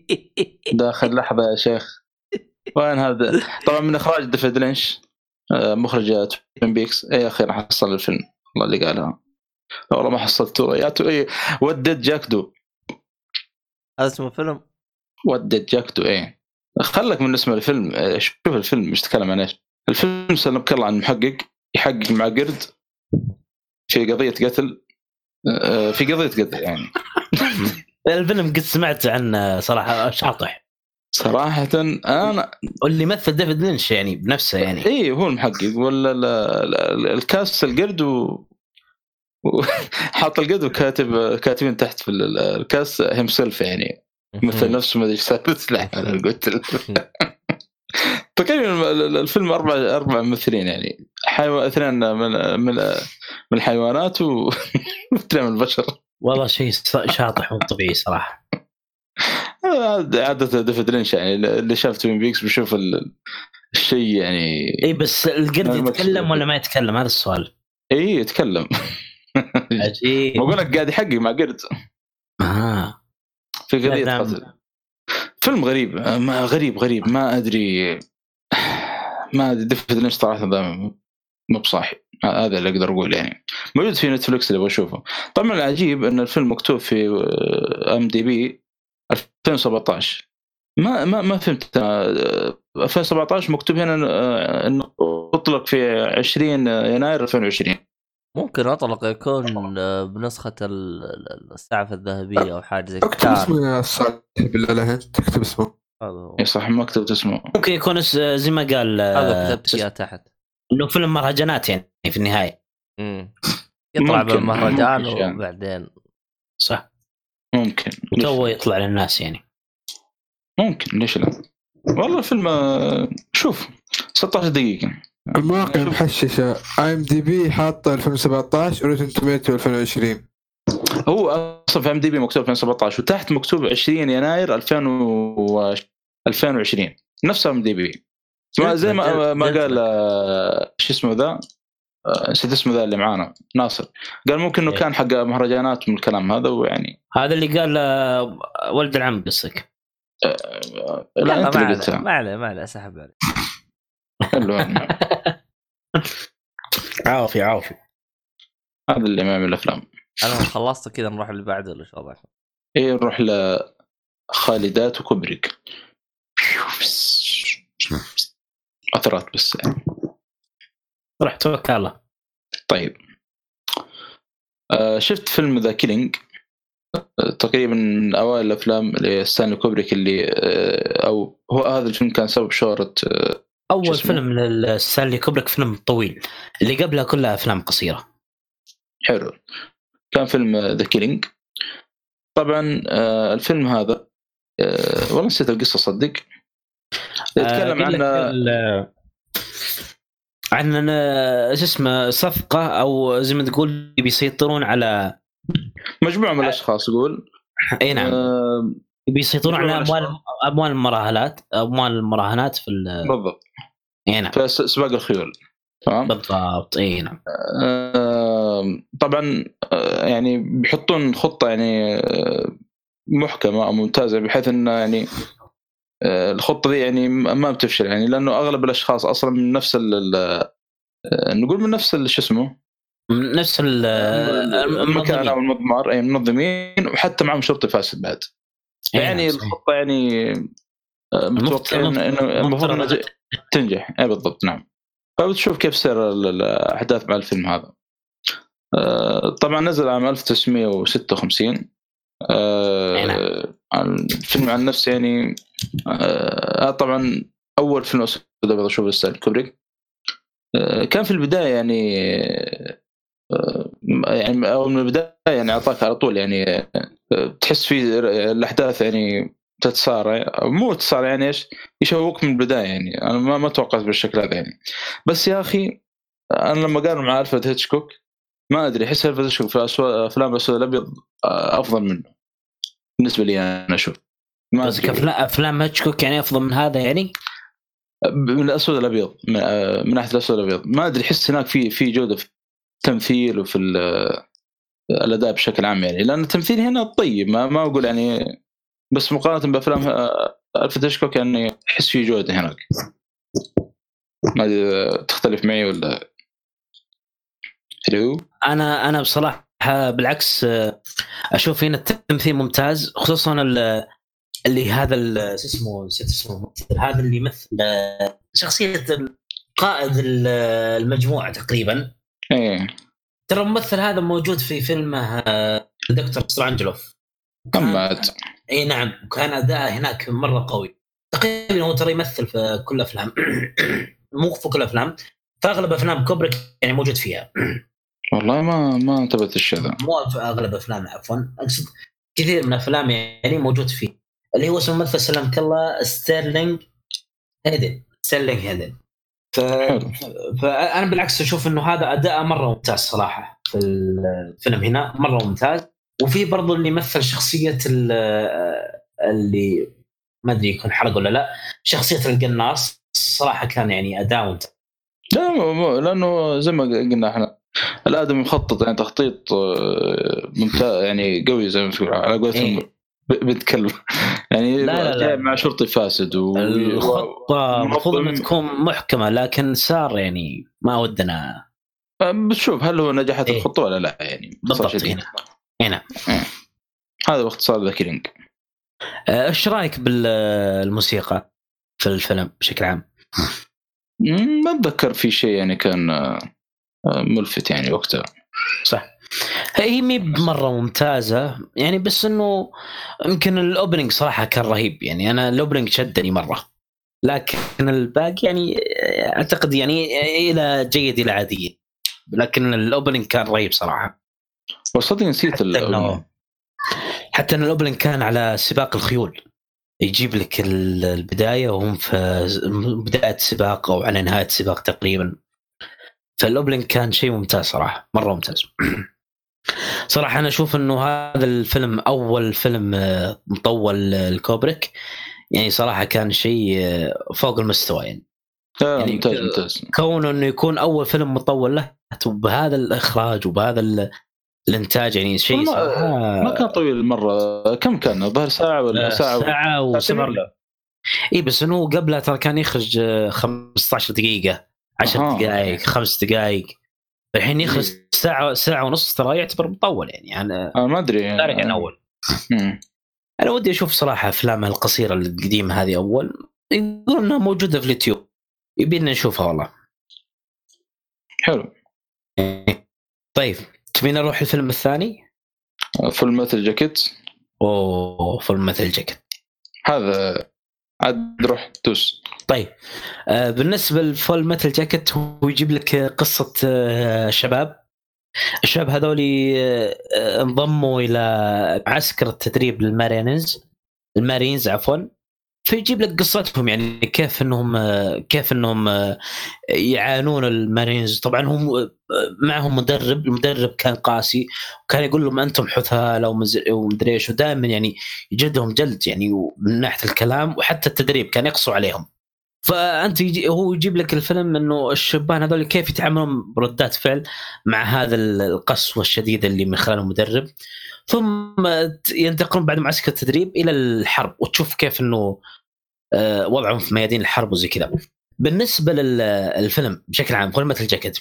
[laughs] داخل لحظة يا شيخ. وين هذا؟ طبعا من إخراج ديفيد لينش مخرج Twin Peaks إي أخيرا حصل الفيلم. الله اللي قالها. والله ما حصلته يا إيه What Did Jack Do هذا اسمه فيلم؟ What Did Jack Do إيه. خلك من اسم الفيلم آه، شوف الفيلم مش تتكلم عن إيش. الفيلم سنبكر عن محقق يحقق مع قرد في قضية قتل آه، في قضية قتل يعني. [laughs] الفيلم قد سمعت عنه صراحة شاطح صراحة أنا واللي مثل ديفيد لينش يعني بنفسه يعني. اي هو المحقق ولا ال- ال- الكاس القرد و- [laughs] حاط القرد وكاتب كاتبين تحت في ال- الكاس هيم سيلف يعني مثل نفسه ما أدري إيش سالفة أنا قلت [laughs] تقريبا ال- ال- الفيلم أربع أربع ممثلين يعني. حيوان اثنين من من من الحيوانات واثنين [laughs] من البشر. والله شيء شاطح مو طبيعي صراحة. عادة ديفيد لينش يعني اللي شاف توين بيكس بيشوف ال- الشيء يعني اي بس القرد يتكلم. ولا ما يتكلم؟ هذا السؤال. اي يتكلم. عجيب. بقول لك قاعد يحقق مع قرد. آه. في قضيه. قتل فيلم غريب ما غريب غريب. ما أدري. ما أدري ديفيد لينش صراحة مو بصاحي. هذا اللي أقدر أقول يعني. موجود في نتفلكس اللي بشوفه طبعا العجيب إن الفيلم مكتوب في IMDb 2017 ما ما ما فهمت. آه، 2017 مكتوب هنا آه، إنه أطلق في 20 يناير 2020 ممكن أطلق يكون آه، بنسخة ال- ال- السعفه الذهبية أو حاجة زي اكتب كذا. اسمه يا صالح بالله لا تكتب اسمه. هذا هو. إي صح ما كتبت اسمه. ممكن يكون زي ما قال هذا آه، كتبت اياه تحت. إنه فيلم مهرجانات يعني في النهاية. يطلع بالمهرجان. وبعدين. صح. ممكن. تو؟ يطلع للناس يعني. ممكن ليش لا؟ والله الفيلم آه، شوف 16 دقيقة. المواقع. محششه IMDb حاطه 2017 Rotten Tomatoes 2020 هو أصلا في IMDb مكتوب 2017 وتحت مكتوب 20 يناير 2000 و 2020 نفس IMDb. ما زي ما ما قال آه، شو اسمه ذا؟ آه، نسيت اسمه ذا اللي معانا ناصر. قال ممكن إنه إيه. كان حق مهرجانات من الكلام هذا ويعني هذا اللي قال آه، ولد العم قصدك. آه، لا ما أنت عليه ما عليه ما عليه أسحب عليه. حلو. عافي [laughs] عافي هذا اللي ما يعمل افلام أنا خلصت كذا نروح اللي بعده ولا شو وضعك؟ إيه نروح لخالدات وكوبريك اثرات بس يعني. روح توكل على الله طيب آه شفت فيلم The Killing تقريبا من أوائل الأفلام لستانلي كوبريك اللي آه أو هو هذا الفيلم كان سبب شهرة آه أول؟ فيلم لستانلي كوبريك فيلم طويل. اللي قبلها كلها أفلام قصيرة. حلو. كان فيلم The Killing طبعا آه الفيلم هذا آه والله نسيت القصة صدق. يتكلم آه، لك عن ال- عن آه، شو اسمه صفقة أو زي ما تقول بيسيطرون على مجموعة من الأشخاص يقول إي نعم. آه بيسيطرون على اموال أموال المراهنات أموال المراهنات في ال- بالضبط. إي نعم. في سباق الخيول. تمام؟ بالضبط. إي نعم. آه، طبعا آه، يعني بيحطون خطة يعني آه، محكمة أو ممتازة بحيث إنه يعني آه، الخطة دي يعني ما بتفشل يعني لأنه أغلب الأشخاص أصلا من نفس آه، نقول من نفس شو اسمه؟ من نفس ال- المكان أو. المضمار أي منظمين وحتى معهم شرطي فاسد بعد. يعني نعم، صحيح. الخطة يعني آه، متوقعين إنه تنجح. اي بالضبط نعم. فبتشوف كيف سير ال- الأحداث مع الفيلم هذا. آه، طبعا نزل عام 1956 آه، أي نعم. الفيلم عن نفسه يعني طبعا أول فيلم أسود ابيض أشوفه كوبريك. كان في البداية يعني يعني أو من البداية يعني أعطاك على طول يعني تحس في الأحداث يعني تتسارع. مو تتسارع يعني إيش؟ يشوقك من البداية يعني. أنا ما ما توقعت بالشكل هذا يعني. بس يا أخي أنا لما قارن مع ألفريد هيتشكوك ما أدري أحس ألفريد هيتشكوك في افلام الاسود الأبيض آه، أفضل منه. بالنسبة لي أنا أشوف. ما. كافلام أفلام هاتشكوك يعني أفضل من هذا يعني؟ من الأسود الابيض من, آه، من ناحية الأسود الابيض ما أدري أحس هناك في في جودة التمثيل وفي ال- الأداء بشكل عام يعني. لأن التمثيل هنا طيب ما, ما أقول يعني بس مقارنة بأفلام آه، ألفريد هيتشكوك يعني احس في جودة هناك. ما تختلف معي ولا ألو أنا أنا بصراحة بالعكس آه، أشوف هنا التمثيل ممتاز خصوصا ال- اللي هذا شو اسمه نسيت اسمه هذا اللي يمثل آه، شخصية قائد ال- المجموعة تقريبا. إيه. ترى الممثل هذا موجود في فيلم آه، Dr. Strangelove. محمد إي نعم وكان أداءه هناك مرة قوي. تقريبا هو ترى يمثل في كل أفلام. [clears throat] مو في كل أفلام في أغلب أفلام كوبريك يعني موجود فيها. والله ما ما انتبهت الشيء ذا. مو في أغلب أفلامه عفوا. أقصد كثير من افلام يعني موجود فيه. اللي هو اسمه الممثل سلمك الله ستيرلينج هيدن. ستيرلينج هيدن. ف... فانا بالعكس أشوف انه هذا اداء مره ممتاز صراحة في الفيلم هنا مره ممتاز. وفي برضو اللي مثل شخصية ال- اللي ما أدري يكون حرق ولا لا شخصية القناص صراحة كان يعني أداء ممتاز. لا مو مو لأنه زي ما قلنا إحنا الادمي مخطط يعني تخطيط آه، ممتاز يعني قوي زي ما تقول على قولتهم إيه. ب- بنت كلب يعني لا، لا، لا. مع شرطي فاسد و... الخطة المفروض إنها تكون محكمة لكن صار يعني ما ودنا بتشوف هل هو نجحت إيه. الخطه ولا لا يعني بالضبط. هنا هنا هذا باختصار The Killing آه، إيش رأيك بالموسيقى في الفيلم بشكل عام؟ ما أتذكر في شيء يعني كان آه، ملفت يعني وقتها صح هي مي بمره ممتازة. يعني بس إنه يمكن ال opening صراحة كان رهيب. يعني أنا ال opening شدني مرة. لكن الباقي يعني أعتقد يعني إلى جيد إلى عادي. لكن ال opening كان رهيب صراحة. وصدق نسيت حتى حتى ان ال opening كان على سباق الخيول. يجيب لك ال- البداية وهم في بداية سباق أو على نهاية سباق تقريبا. فال opening كان شيء ممتاز صراحة. مرة ممتاز. [clears throat] صراحة أنا أشوف إنه هذا الفيلم أول فيلم آه، مطول آه، الكوبريك يعني صراحة كان شيء آه، فوق المستوى يعني. يعني ممتاز ممتاز. كونه إنه يكون أول فيلم مطول له وبهذا الإخراج وبهذا ال- الإنتاج يعني شيء ما- صراحة ما كان طويل مره كم كان؟ الظاهر ساعة ولا ساعة ساعة وسبع؟ اي بس إنه قبلها ترى كان يخرج آه، 15 دقيقة 10 أها. دقائق خمس دقائق الحين يخرج إيه. ساعة ساعة ونص ترى يعتبر مطول يعني. يعني آه ما أدري. دارج عن أول. مم. أنا ودي أشوف صراحة افلامها القصيرة القديمة هذه أول. يقولون إنها موجودة في اليوتيوب. يبينا نشوفها والله. حلو. طيب تبينا نروح الفيلم الثاني؟ Full Metal Jacket. أوه Full Metal Jacket. هذا عاد روح دوس. طيب آه بالنسبة ل Full Metal Jacket هو يجيب لك قصة آه شباب. الشباب هذول آه انضموا إلى معسكر التدريب للمارينز المارينز عفوا. فيجيب لك قصتهم يعني كيف إنهم كيف إنهم آه، يعانون المارينز. طبعا هم آه، معهم مدرب المدرب كان قاسي وكان يقول لهم أنتم حثالة ومدري إيش ودائما يعني يجلدهم جلد يعني من ناحية الكلام وحتى التدريب كان يقسو عليهم. فأنت يجي هو يجيب لك الفيلم إنه الشبان هذول كيف يتعاملون بردات فعل مع هذا القسوة الشديدة اللي من خلال المدرب. ثم ينتقلون بعد معسكر التدريب إلى الحرب وتشوف كيف إنه آه، وضعهم في ميادين الحرب وزي كذا. بالنسبة للفيلم بشكل عام فيلم مثل جاكيت.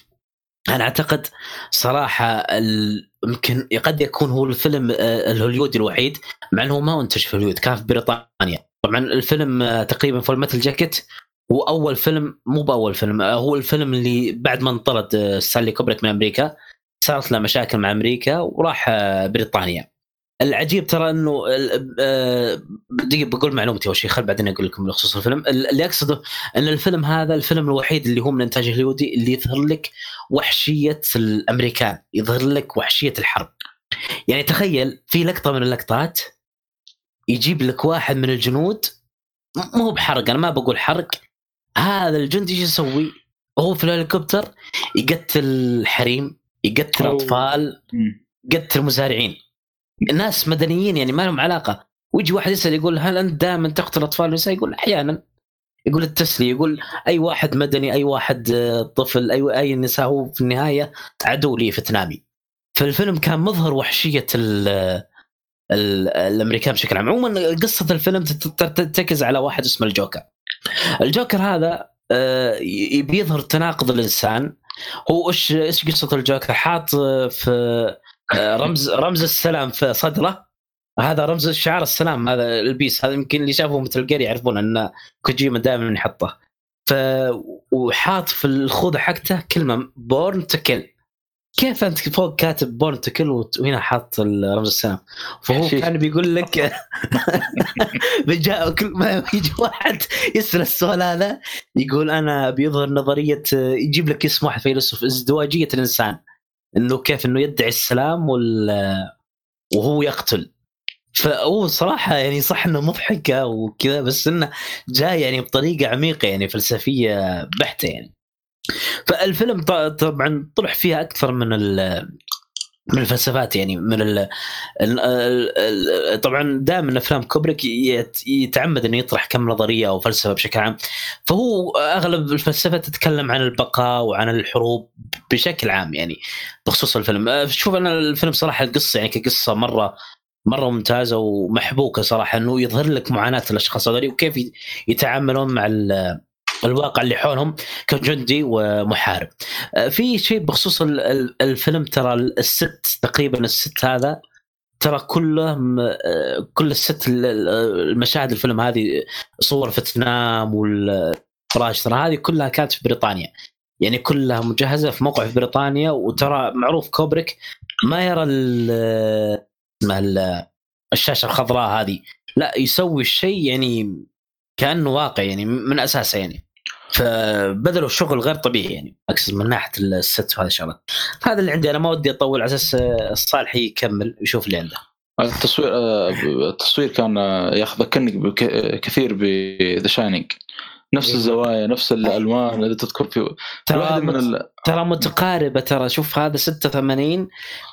أنا أعتقد صراحة يمكن قد يكون هو الفيلم آه، الهوليودي الوحيد مع إنه ما انتج في هوليود كان في بريطانيا. طبعا الفيلم آه، تقريبا Full Metal Jacket. هو أول فيلم مو بأول فيلم آه، هو الفيلم اللي بعد ما انطرد آه، ستانلي كوبريك من أمريكا. صارت له مشاكل مع أمريكا وراح آه، بريطانيا. العجيب ترى إنه دقيقه بقول معلومتي أول شيء خل بعدين أقول لكم بخصوص الفيلم. ال- اللي أقصده إن الفيلم هذا الفيلم الوحيد اللي هو من إنتاج الهوليودي اللي يظهر لك وحشية الأمريكان يظهر لك وحشية الحرب. يعني تخيل في لقطة من اللقطات يجيب لك واحد من الجنود مو بحرق أنا ما بقول حرق هذا الجندي إيش يسوي؟ وهو في الهليكوبتر يقتل حريم يقتل أوه. أطفال يقتل مزارعين. ناس مدنيين يعني ما لهم علاقة. ويجي واحد يسأل يقول هل أنت دائما تقتل أطفال ونساء؟ يقول أحيانا. يقول التسلي يقول أي واحد مدني أي واحد آه، طفل أي أي نساء هو في النهاية عدو لي في تنامي فالفيلم كان مظهر وحشية ال ال الأمريكان بشكل عام. عموما قصة الفيلم ترتكز على واحد اسمه الجوكر. الجوكر هذا آه، بيظهر تناقض الإنسان. هو إيش إيش قصة الجوكر؟ حاط في آه، رمز رمز السلام في صدرة. هذا رمز شعار السلام هذا ال peace. هذا يمكن اللي شافوا Metal Gear يعرفون إن كوجيما دائما يحطه. ف وحاط في الخوذة حقته كلمة born to kill كيف أنت فوق كاتب born to kill وهنا حاط رمز السلام فهو. [laughs] كان بيقول لك [laughs] بجاء كل ما يجي واحد يسال السؤال هذا يقول أنا بيظهر نظرية يجيب لك اسم واحد فيلسوف ازدواجية الإنسان إنه كيف إنه يدعي السلام وال وهو يقتل فهو صراحة يعني صح إنه مضحكة وكذا بس إنه جاي يعني بطريقة عميقة يعني فلسفية بحتة يعني. فالفيلم طبعا طرح فيها أكثر من من الفلسفات يعني من ال طبعا دائما أفلام كوبريك يت- يتعمد إنه يطرح كم نظرية أو فلسفة بشكل عام. فهو أغلب الفلسفه تتكلم عن البقاء وعن الحروب بشكل عام يعني بخصوص الفيلم. أه، شوف أنا الفيلم صراحة القصة يعني كقصة مرة مرة ممتازة ومحبوكة صراحة إنه يظهر لك معاناة الأشخاص هذول وكيف يتعاملون مع ال- الواقع اللي حولهم كجندي ومحارب. آه، في شيء بخصوص ال- ال- الفيلم ترى الست تقريبا الست هذا ترى كله آه، كل الست ال- ال- المشاهد الفيلم هذه صور فيتنام والفراش ترى هذه كلها كانت في بريطانيا. يعني كلها مجهزة في موقع في بريطانيا وترى معروف كوبريك ما يرى اسمها ال- الشاشة الخضراء هذه. لا يسوي الشيء يعني كأنه واقع يعني من أساسه يعني. فبذلوا شغل غير طبيعي يعني أقصد من ناحية ال set وهذه الشغلات. هذا اللي عندي أنا ما ودي أطول على أساس الصالح يكمل ويشوف اللي عنده. التصوير آه، التصوير كان آه، ياخذ بك- كثير ب The Shining نفس أيوة. الزوايا نفس الألوان اذا تذكر في واحدة من ال... ترى متقاربة ترى شوف هذا 86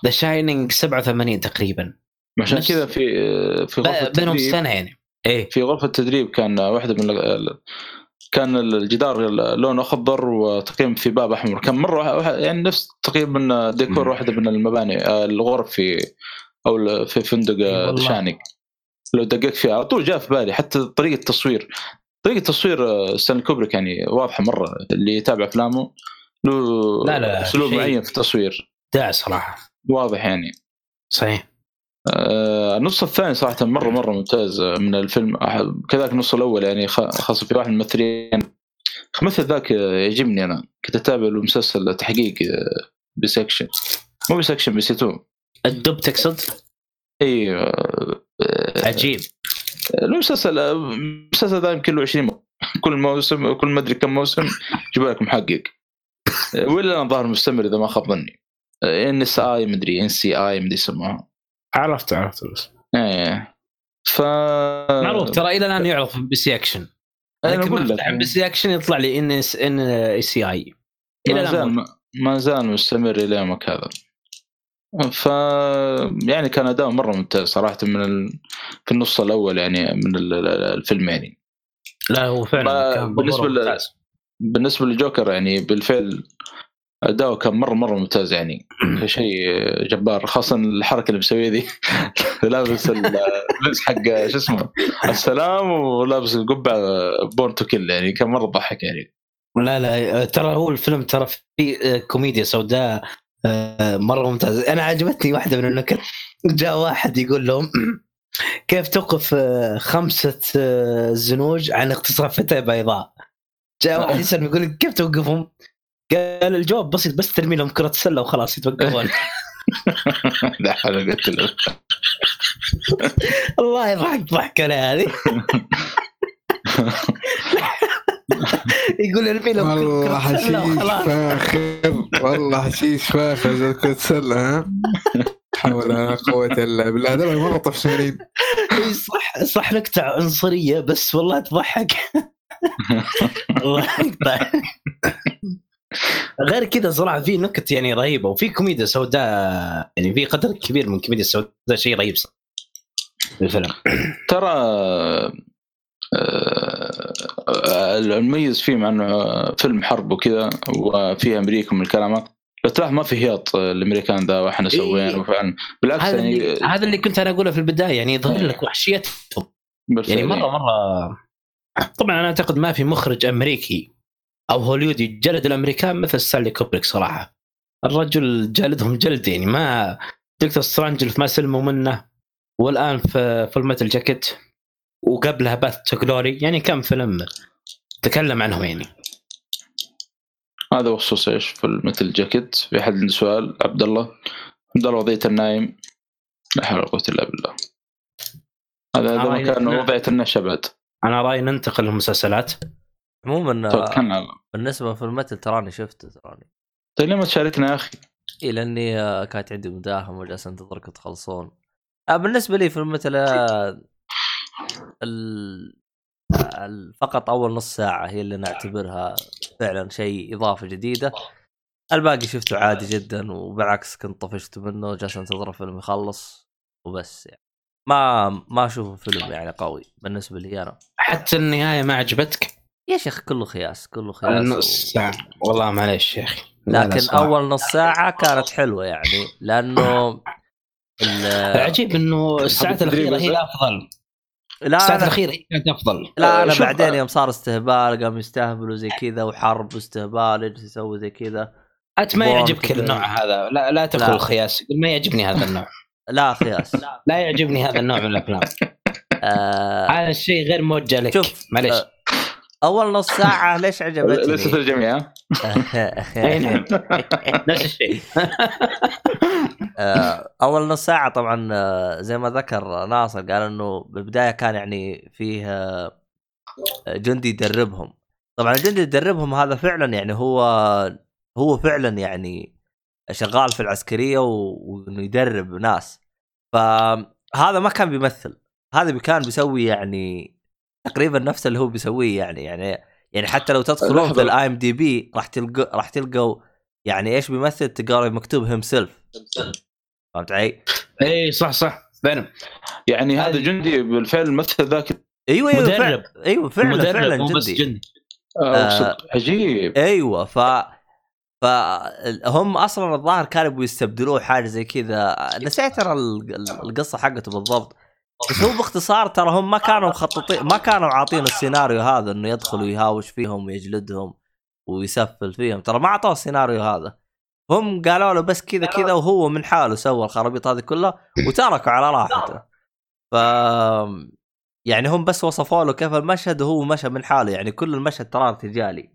The Shining 87 تقريبا. عشان نفس- كذا في آه، في غرفة بينهم سنة يعني. إيه. في غرفة التدريب كان واحدة من كان الجدار لونه أخضر وتقريبا في باب أحمر. كان مرة يعني نفس تقريبا ديكور مم. واحدة من المباني آه، الغرف في أو ال- في فندق آه،. Shining لو دققت فيها على طول جاء في بالي. حتى طريقة التصوير. طريقة تصوير آه، ستانلي كوبريك يعني واضحة مرة. اللي يتابع أفلامه له لا لا، أسلوب معين في التصوير. داع صراحة. واضح يعني. صحيح. آه، النص الثاني صراحة مرة مرة ممتاز آه، من الفيلم. كذلك النص الأول يعني خاصة في واحد من الممثلين. الممثل ذاك يعجبني أنا كنت أتابع له مسلسل تحقيق آه، MBC Action. مو بسكشن بي سي 2 الدب تقصد؟ إي آه، عجيب. المسلسل المسلسل ذا يمكن له 20 م- كل موسم كل ما أدري كم موسم يجيب لك محقق ولا أنا ظاهر مستمر إذا ما خاب ظني. إن إس آي مدري إن سي آي مدري يسموها. عرفت عرفت بس. إيه. ف معروف ترى إلى الآن يعرف بي سي أكشن. أنا لكن أقول لك أفتح بي سي أكشن يطلع لي إن إس إن اي سي آي. ما زال. ما زال مستمر إلى يومك هذا. ف يعني كان أداء مرة ممتاز صراحة من ال... في النص الأول يعني من ال- ال- الفيلم يعني لا هو ما- فعلا كان بالنسبة بالنسبة ل- ممتاز. بالنسبة للجوكر يعني بالفعل اداؤه كان مرة مرة ممتاز يعني. شيء جبار خاصة الحركة اللي مسويها ذي [laughs] لابس اللبس حق شو اسمه؟ السلام ولابس القبعة born to kill يعني كان مرة ضحك يعني. لا لا ترى هو الفيلم ترى في كوميديا سوداء آه، مرة ممتاز. أنا عجبتني واحدة من النكت. جاء واحد يقول لهم [clears throat] كيف توقف آه، خمسة آه، زنوج عن اغتصاب فتاه بيضاء؟ جاء واحد يسال يقول كيف توقفهم؟ قال الجواب بسيط بس ترمي لهم كرة السلة وخلاص يتوقفون. [laughs] لا حول قلت له. والله ضحك ضحك أنا هذه. يقول ارمي لهم والله حشيش فاخر. والله حشيش فاخر زي كرة سلة ها؟ حول ولا قوة إلا بالله. هذول مرة طفشانين. صح صح نكتة عنصرية بس والله تضحك. [laughs] [laughs] الله يقطع غير كذا صراحة في نكت يعني رهيبة وفي كوميديا سوداء يعني في قدر كبير من كوميديا السوداء شيء رهيب الفيلم. ترى آه، المميز فيه مع إنه فيلم حرب وكذا وفيه أمريكا من الكلام تلاحظ ما في هياط الأمريكان ذا وإحنا إيه. سوينا وفعلا. بالعكس هذا يعني اللي هذا اللي كنت أنا أقوله في البداية يعني يظهر لك وحشيتهم. يعني مره مره طبعا أنا أعتقد ما في مخرج أمريكي أو هوليودي جلد الأمريكان مثل ستانلي كوبريك صراحة. الرجل جلدهم جلد يعني ما Doctor Strangelove ما سلموا منه والآن في Full Metal Jacket وقبلها Path to Glory يعني كم فيلم تكلم عنهم يعني. هذا بخصوص إيش؟ في Metal Jacket في أحد عنده سؤال؟ عبد الله. عبد الله وضعية النايم؟ لا حول ولا قوة إلا بالله. هذا هذا مكان. وضعية النشا بعد أنا رأيي ننتقل للمسلسلات. عموما طيب، بالنسبة في ال Metal تراني شفته تراني. طيب ليه ما تشاركنا يا أخي؟ إي لأني آه، كانت عندي مداهمة وجالس انتظركم تخلصون. آه، بالنسبة لي في المثل آه، ال... ال- فقط أول نص ساعة هي اللي نعتبرها فعلا شيء إضافة جديدة. الباقي شفته عادي جدا وبالعكس كنت طفشت منه جالس انتظر الفيلم يخلص وبس يعني. ما ما أشوفه فيلم يعني قوي بالنسبة لي أنا. حتى النهاية ما عجبتك؟ يا شيخ كله خياس كله خياس نص ساعة. والله معليش يا أخي. لكن. أول نص ساعة كانت حلوة يعني لأنه [laughs] ال- العجيب إنه الساعات الأخيرة هي الافضل لا الساعات الأخيرة هي كانت أفضل. لا أنا بعدين يوم صار استهبال قام يستهبلوا زي كذا وحرب واستهبال يجلس يسوي زي كذا. أنت ما يعجبك. النوع هذا. لا لا تدخل. الخياس يقول ما يعجبني هذا النوع. [laughs] لا خياس. لا يعجبني هذا النوع من الأفلام. آه هذا الشيء غير موجه لك. شوف، معليش. آه، أول نص ساعة [laughs] ليش عجبتني؟ الجميع ها؟ [laughs] أي نعم. [laughs] نفس الشيء. آه، أول نص ساعة طبعا آه، زي ما ذكر ناصر قال إنه بالبداية كان يعني فيه آه، جندي يدربهم. طبعا الجندي يدربهم هذا فعلا يعني هو هو فعلا يعني شغال في العسكرية و- وإنه يدرب ناس. فهذا ما كان بيمثل. هذا كان بيسوي يعني تقريبا نفس اللي هو بيسويه يعني يعني يعني حتى لو تدخلون. في ال IMDb راح تلقوا راح تلقوا يعني إيش بيمثل؟ تلقى مكتوب himself فهمت علي؟ إي إيه، صح صح. فعلا. يعني هذا جندي بالفعل مثل ذاك أيوه أيوه مدرب. فعلا أيوه فعلا مدرب فعلا جندي. جندي. آه، آه. عجيب. أيوه ف فهم أصلا الظاهر كانوا يبغوا يستبدلوه حاجة زي كذا. نسيت ترى ال- ال- القصة حقته بالضبط. بس هو باختصار ترى هم ما كانوا مخططين ما كانوا عاطين السيناريو هذا إنه يدخل ويهاوش فيهم ويجلدهم ويسفل فيهم. ترى ما أعطوه السيناريو هذا. هم قالوا له بس كذا كذا وهو من حاله سوى الخرابيط هذه كلها وتركوا على راحته. ف يعني هم بس وصفوا له كيف المشهد وهو مشى من حاله. يعني كل المشهد ترى أرتجالي.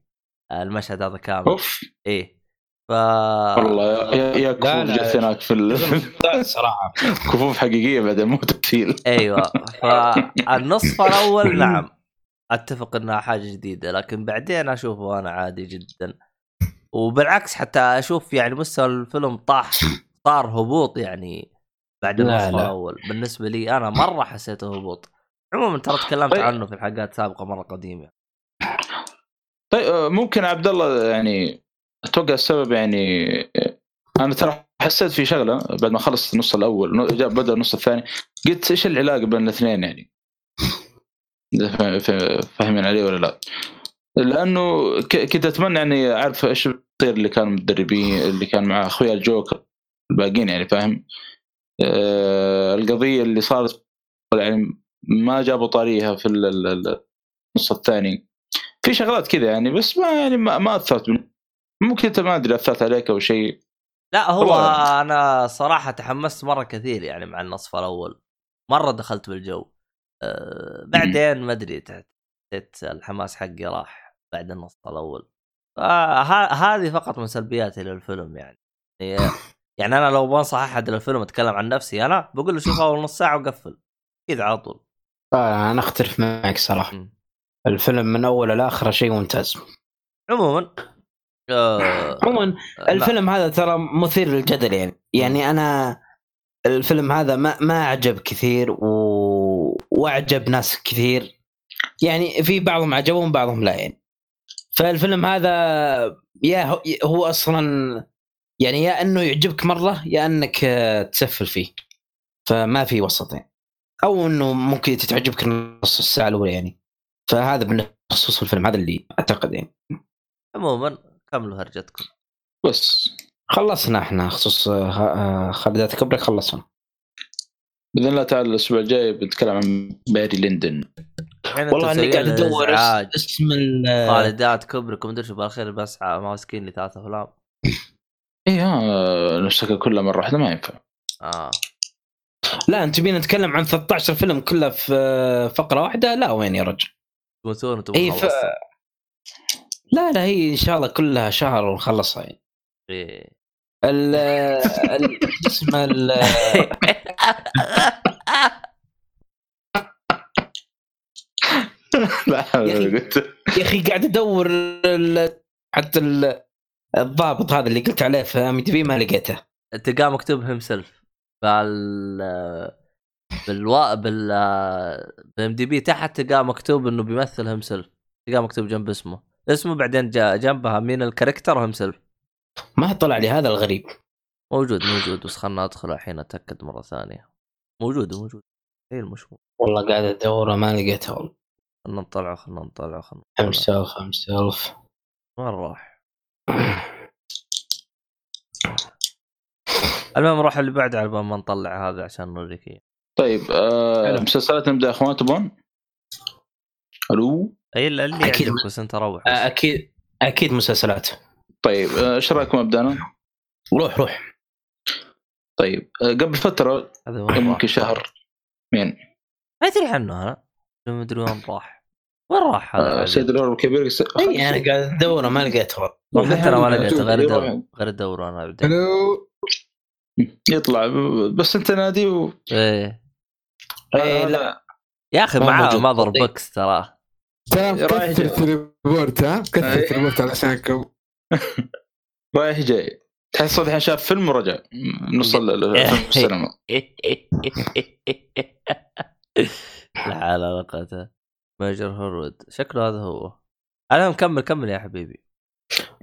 المشهد هذا كامل. أوف. إيه. ف والله يا يا كفوف. جت هناك في ال- [laughs] صراحة كفوف حقيقية بعدين مو تمثيل أيوه فالنصف [laughs] الأول نعم أتفق إنها حاجة جديدة لكن بعدين أشوفه أنا عادي جدا وبالعكس حتى أشوف يعني مستوى الفيلم طاح صار هبوط يعني بعد النصف لا. الأول بالنسبة لي أنا مرة حسيته هبوط عموما ترى تكلمت طيب. عنه في الحلقات سابقه مرة قديمة طيب ممكن عبد الله يعني أتوقع السبب يعني أنا ترى حسيت في شغلة بعد ما خلصت النص الأول بدأ النص الثاني قلت إيش العلاقة بين الاثنين يعني فا- فا- فاهمين علي ولا لا؟ لأنه كنت أتمنى يعني أعرف إيش بيصير اللي كانوا متدربين اللي كان مع أخويا الجوكر الباقيين يعني فاهم؟ آه القضية اللي صارت يعني ما جابوا طاريها في ال- ال- ال- النص الثاني في شغلات كذا يعني بس ما يعني ما, ما أثرت ممكن انت ما ادري اثرت عليك أو شيء. لا هو. أنا صراحة تحمست مرة كثير يعني مع النصف الأول. مرة دخلت بالجو. أه بعدين ما أدري حسيت الحماس حقي راح بعد النص الأول. هذه فقط من سلبياتي للفيلم يعني. [laughs] يعني- أنا لو بنصح أحد للفيلم أتكلم عن نفسي أنا بقول له شوف أول نص ساعة وقفل. كذا على طول. آه، أنا أختلف معك صراحة. الفيلم من أوله لآخره شيء ممتاز. عموما. عموما لا. الفيلم هذا ترى مثير للجدل يعني. يعني أنا الفيلم هذا ما ما أعجب كثير و... وأعجب ناس كثير. يعني في بعضهم عجبهم بعضهم لا يعني. فالفيلم هذا يا هو- أصلا يعني يا إنه يعجبك مرة يا إنك آه، تسفل فيه. فما في وسط يعني. أو إنه ممكن تتعجبك نص الساعة الأولى يعني. فهذا بخصوص الفيلم هذا اللي أعتقد يعني. عموما كملوا هرجتكم. بس خلصنا إحنا خصوص آه، آه، خالدات كبرك خلصنا. بإذن الله تعالى الأسبوع الجاي بنتكلم عن باري لندن الحين والله اني قاعد أدور اسم ال- خالدات كبركم مدري شو بالأخير بس ماسكين لي ثلاث أفلام. اي ها نفسك كلها مرة واحدة ما ينفع. آه. لا أنت تبينا نتكلم عن 13 فيلم كلها في آه، فقرة واحدة؟ لا وين يا رجل؟ اي ف... لا لا هي إن شاء الله كلها شهر ونخلصها يعني إيه. ال [laughs] ال- اسمه ال- لا حول يا. ولا أخي قاعد أدور ال- حتى ال- الضابط هذا اللي قلت عليه في IMDb ما لقيته تلقاه مكتوب himself بال بالوا بال بال IMDb تحت تلقاه مكتوب إنه بيمثل himself تلقاه مكتوب جنب اسمه اسمه بعدين جا جنبها مين ال character himself ما طلع لي هذا الغريب. موجود موجود بس خلنا ادخل الحين أتأكد مرة ثانية. موجود موجود. إيه المشهور والله قاعد أدور ما لقيته والله. خلنا نطلعه خلنا نطلعه خلنا نطلعه. self ام self وين راح؟ المهم نروح اللي بعده على ما نطلع هذا عشان نوريك طيب آه. مسلسلات نبدأ يا أخوان تبون؟ ألو؟ أي اللي. يعجبك بس أنت روح بس. أكيد أكيد مسلسلات طيب آه، إيش رايكم ابدا أنا؟ روح روح طيب آه، قبل فترة؟ يمكن شهر مين؟ ما أدري عنه أنا ما أدري وين راح وين راح هذا آه،؟ سيد الهرب الكبير س- إي أنا قاعد ادور ما لقيته حتى أنا ما لقيته غير الدور غير الدور أنا ألو يطلع بس أنت نادي و... إيه إيه، آه، لا. يا أخي معاه. ماذر. بوكس تراه تريبورت ها؟ علشانكم [laughs] رايح جاي. تحس الحين شاف فيلم ورجع. نص السينما. [laughs] لا حول ولا قوة ماجر هورود شكله هذا هو. المهم كمل كمل يا حبيبي.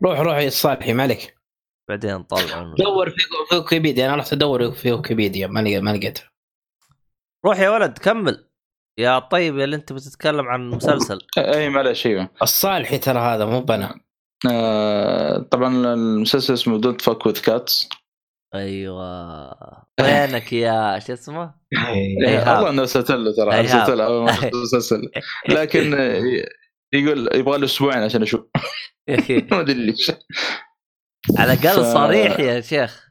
روح روح يا الصالحي ما عليك بعدين طلع دور في في ويكيبيديا. أنا رحت أدور في ويكيبيديا ما لقيت ما لقيته روح يا ولد كمل. يا طيب يا اللي انت بتتكلم عن مسلسل. أي معلش أيوه. الصالحي ترى هذا مو بنا. آه، طبعا المسلسل اسمه Don't Fuck with Cats أيوه. وينك يا شو اسمه؟ إيهاب. والله إنه ارسلت له ترى. ارسلت له أول ما المسلسل [laughs] لكن يقول يبغى له أسبوعين عشان أشوف. [laughs] ما أدري ليش. على الأقل صريح يا شيخ.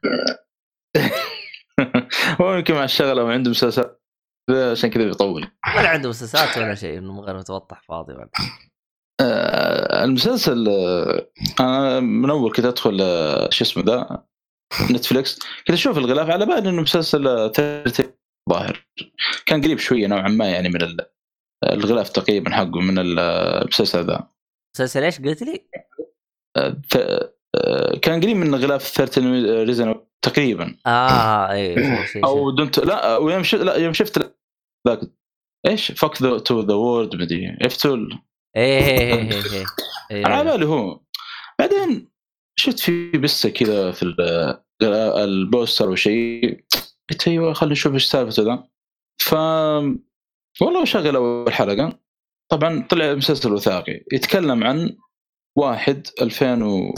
[laughs] هو يمكن مع الشغلة وعنده مسلسل. عشان كذا بيطول. ولا عنده مسلسلات ولا شيء انه من غير متوضح فاضي ولا. آه، المسلسل آه، أنا من أول كنت أدخل آه، شو اسمه ذا Netflix كنت أشوف الغلاف على بالي إنه مسلسل 30 ظاهر. كان قريب شوية نوعا ما يعني من ال- الغلاف تقريبا حقه من المسلسل ذا. مسلسل إيش قلت لي؟ ف- كان قريب من غلاف 13 reason تقريبا. آه اي أو دونت لا ويوم شفت لا يوم شفت ذاك إيش؟ فك تو ذا وورد مدري افتول إيه إيه إيه إيه إيه [laughs] على إيه. بالي هو. بعدين شفت في بسة كذا في ال- البوستر وشيء قلت أيوه خلينا نشوف إيش سالفته ذا. ف والله شغل أول حلقة. طبعا طلع مسلسل وثائقي. يتكلم عن واحد 2000 و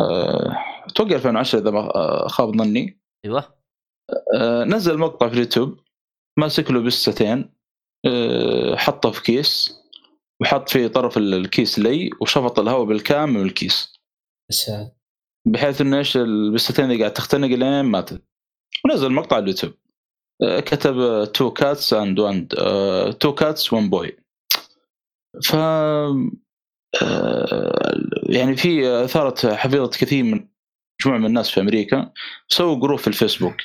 آه، أتوقع 2010 إذا ما آه، خاب ظني. أيوه. آه، نزل مقطع في اليوتيوب. ماسك له بستين آه، حطه في كيس وحط في طرف ال- الكيس لي وشفط الهواء بالكامل من الكيس. بحيث إنه إيش البستين اللي قاعد تختنق لين ماتت ونزل مقطع على اليوتيوب. آه، كتب two cats and one two cats one boy ف آه، يعني في أثارت حفيظة كثير من مجموعة من الناس في أمريكا سووا group في الفيسبوك.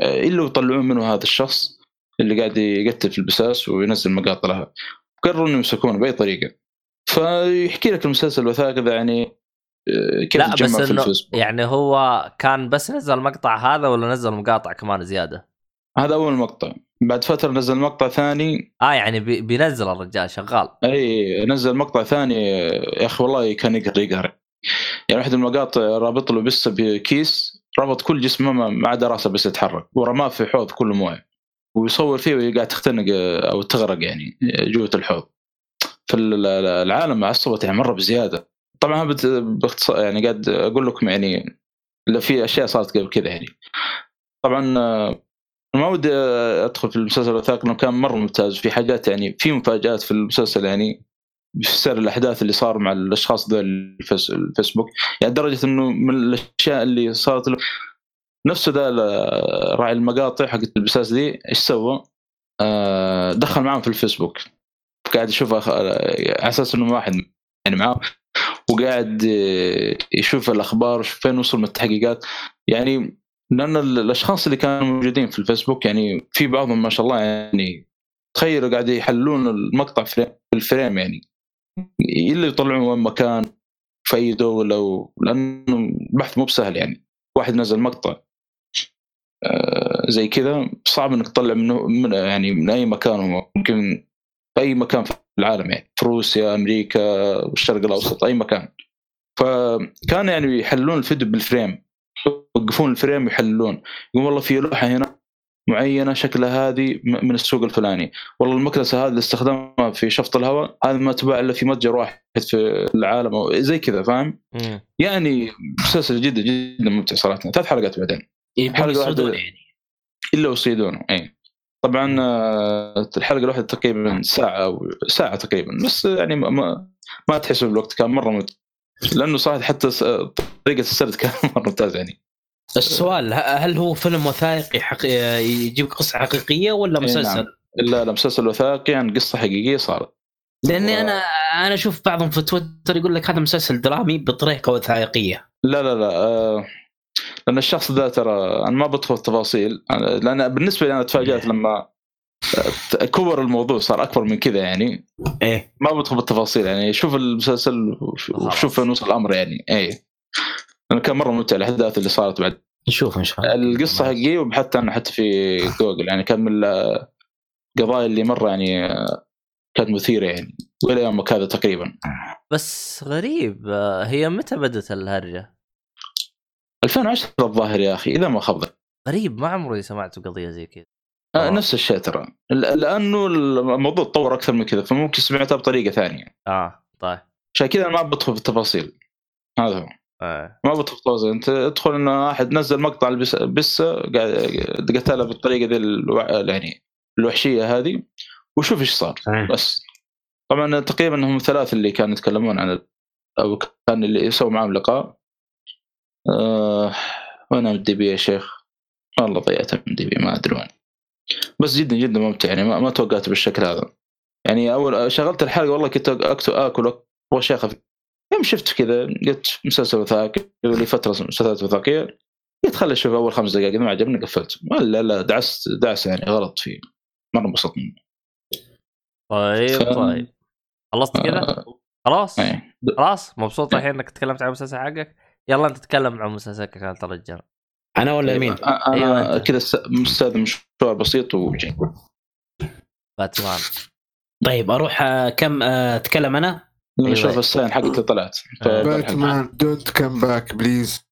إلا يطلعون منه هذا الشخص. اللي قاعد يقتل في البساس وينزل مقاطع لها. قرروا انه يمسكونه بأي طريقة. فيحكي لك المسلسل الوثائقي ذا يعني آه، كيف لا بس في الفيسبوك. يعني هو كان بس نزل مقطع هذا ولا نزل مقاطع كمان زيادة؟ هذا أول مقطع. بعد فترة نزل مقطع ثاني. آه يعني بي- بينزل الرجال شغال. إي نزل مقطع ثاني. يا أخي والله كان يقهر يقهر يعني واحد من المقاطع رابط له بس بكيس ربط كل جسمه ما عدا راسه بس يتحرك. ورماه في حوض كله مويه. ويصور فيه وهي قاعد تختنق أو تغرق يعني جوة الحوض. فالعالم عصبت يعني مرة بزيادة. طبعا باختصار يعني قاعد أقول لكم يعني في أشياء صارت قبل كذا يعني. طبعا آه، ما ودي أدخل في المسلسل الوثائقي لأنه كان مرة ممتاز. في حاجات يعني في مفاجآت في المسلسل يعني في سير الأحداث اللي صار مع الأشخاص ذول الفيس الفيسبوك. يعني لدرجه إنه من الأشياء اللي صارت له نفسه ذا راعي المقاطع حقت البساس دي إيش سوى؟ آه، دخل معاهم في الفيسبوك قاعد يشوف أخ... على أساس انه واحد يعني معاه وقاعد يشوف الأخبار ويشوف فين وصل من التحقيقات يعني لأن ال- الأشخاص اللي كانوا موجودين في الفيسبوك يعني في بعضهم ما شاء الله يعني تخيلوا قاعد يحللون المقطع frame ال frame يعني إلا يطلعون وين مكان في أي دولة. لأنه البحث مو بسهل يعني واحد نزل مقطع زي كذا. صعب إنك تطلع منه من يعني من أي مكان ممكن أي مكان في العالم يعني. في روسيا أمريكا والشرق الأوسط أي مكان. فكان يعني يحللون الفيديو بال frame. يوقفون ال frame ويحللون يقول والله في لوحة هنا معينة شكلها هذه من السوق الفلاني. والله المكنسة هذه اللي استخدمها في شفط الهواء هذا ما تباع إلا في متجر واحد في العالم أو زي كذا فاهم. يعني مسلسل جدا جدا ممتع صراحة. ثلاث حلقات بعدين. يسودون واحدة. يعني إلا ويصيدونه إي طبعا آه، الحلقة الواحدة تقريبا ساعة أو ساعة تقريبا بس يعني ما ما, تحس بالوقت كان مرة ممتع لأنه صراحة حتى طريقة السرد [laughs] كان مرة ممتاز يعني السؤال هل هو فيلم وثائقي حقي... يجيب قصة حقيقية ولا إيه مسلسل؟ نعم. لا لا مسلسل وثائقي عن قصة حقيقية صارت لأني و- أنا أنا أشوف بعضهم في تويتر يقول لك هذا مسلسل درامي بطريقة وثائقية لا لا لا آه لأن الشخص ذا ترى أنا ما بدخل في تفاصيل أنا- لأن بالنسبة لي أنا تفاجأت لما آه، كبر الموضوع صار أكبر من كذا يعني. إيه. ما بدخل بالتفاصيل يعني. شوف المسلسل. وشوف فين وصل الأمر يعني. اي لأنه كان مرة ممتع الأحداث اللي صارت بعد. نشوف إن شاء الله. القصة حقيقيه وبحثت عنها حتى في جوجل يعني. كان من القضايا اللي مرة يعني آه، كانت مثيرة يعني. وإلى يومك هذا تقريبا. بس غريب. آه، هي متى بدت الهرجة؟ 2010 الظاهر يا أخي إذا ما خاب. غريب ما عمري سمعت قضية زي كذا. آه، آه. نفس الشيء ترى. ل- لأنه الموضوع تطور أكثر من كذا فممكن سمعتها بطريقة ثانية. آه طيب. عشان كذا ما بدخل في التفاصيل. هذا هو. آه. ما بدخل في التفاصيل. أنت ادخل إن واحد نزل مقطع البس بسة قاعد قتلها بالطريقة ذي الوع... يعني الوحشية هذه وشوف إيش صار. إيه. بس. طبعا تقريبا هم ثلاث اللي كانوا يتكلمون عن أو كان اللي يسوي معهم لقاء. آه... وين IMDb يا شيخ. والله ضيعت IMDb ما ادري وين بس جدا جدا ممتع يعني ما, ما توقعته بالشكل هذا. يعني أول شغلت الحلقة والله كنت اكتب آكل أبغى شيء خفيف يوم شفت كذا قلت مسلسل وثائقي لي فترة مسلسلات وثائقية. قلت خلي أشوف أول خمس دقائق ما عجبني قفلت. لا لا دعست دعس يعني غلط فيه. مره انبسطت منه. طيب ف- طيب. خلصت كذا؟ آه، خلاص؟ إيه. خلاص؟ مبسوط الحين إنك تكلمت عن المسلسل حقك؟ يلا انت تتكلم عن مسلسلك عشان ترجع أنا ولا مين؟ أنا أيوة. كذا مستاذن مشوار بسيط وجاي باتمان طيب أروح آه، كم آه، أتكلم أنا؟ أيوة. نشوف الساين حقتي طلعت آه. باتمان don't come back please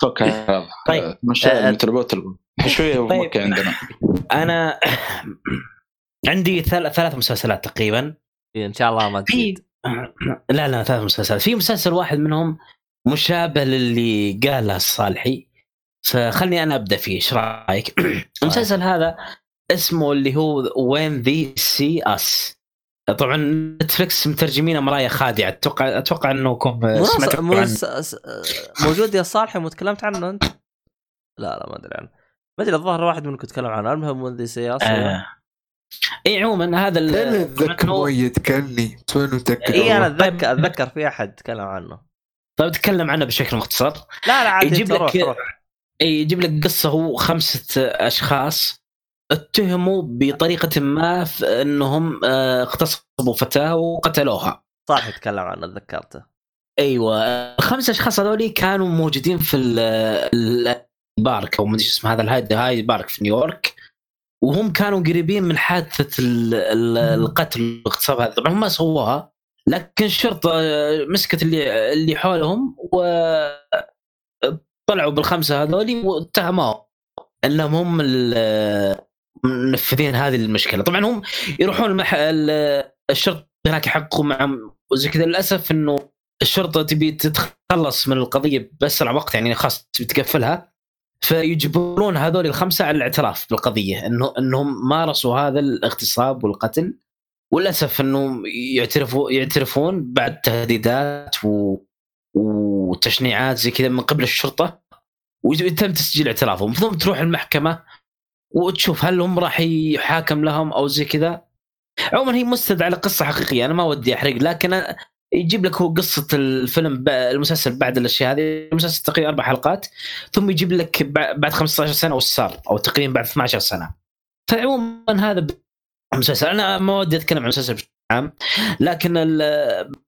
توكل على الله طيب. مثل بوتل شوية طيب. مكة عندنا أنا عندي ثل- ثلاث مسلسلات تقريبا إن شاء الله ما تزيد [coughs] لا لا ثلاث مسلسلات. في مسلسل واحد منهم مشابه للي قاله الصالحي فخلني أنا أبدأ فيه إيش رأيك؟ [coughs] المسلسل هذا اسمه اللي هو When They See Us طبعا نتفلكس مترجمينه مرايا خادعة. أتوقع أتوقع انه كم سمعت موجود يا صالح وتكلمت عنه أنت؟ لا لا ما أدري عنه. ما أدري الظاهر واحد منكم تكلم عنه. المهم من ذي سياسه آه. إي عموما هذا ال- أتذكر مؤيد كاني بس وين متاكد إي أنا والله. اتذكر أتذكر في أحد تكلم عنه. طيب اتكلم عنه بشكل مختصر. لا لا عادي يجيب لك- روح إي يجيب لك قصة هو خمسة أشخاص اتهموا بطريقة ما في إنهم آه، اغتصبوا فتاة وقتلوها. صالح يتكلم عنه تذكرته. أيوه. الخمسة أشخاص هذول كانوا موجودين في ال- ال- البارك أو ما أدري اسمه هذا الهايد هايد بارك في نيويورك. وهم كانوا قريبين من حادثة ال- ال- القتل والاغتصاب هذا. طبعا هم ما سووها لكن الشرطه مسكت اللي اللي حولهم وطلعوا بالخمسة هذول واتهموهم إنهم هم ال- منفذين هذه المشكلة. طبعا هم يروحون المح... ال- الشرطة هناك يحققوا معهم وزي كذا. للأسف إنه الشرطة تبي تتخلص من القضية بأسرع وقت يعني خلاص تبي تقفلها. فيجبرون هذول الخمسة على الاعتراف بالقضية انه إنهم مارسوا هذا الاغتصاب والقتل وللأسف إنهم يعترفوا يعترفون بعد تهديدات و... وتشنيعات زي كذا من قبل الشرطة ويتم تسجيل اعترافهم. ثم تروح المحكمة وتشوف هل هم راح يحاكم لهم أو زي كذا. عموما هي مستند على قصه حقيقية أنا ما ودي أحرق لكن يجيب لك هو قصة الفيلم المسلسل بعد الأشياء هذه. المسلسل تقريبا أربع حلقات ثم يجيب لك بع- بعد 15 سنة وش صار أو تقريبا بعد 12 سنة. فعموما هذا ب- مسلسل. أنا ما ودي أتكلم عن المسلسل بشكل عام لكن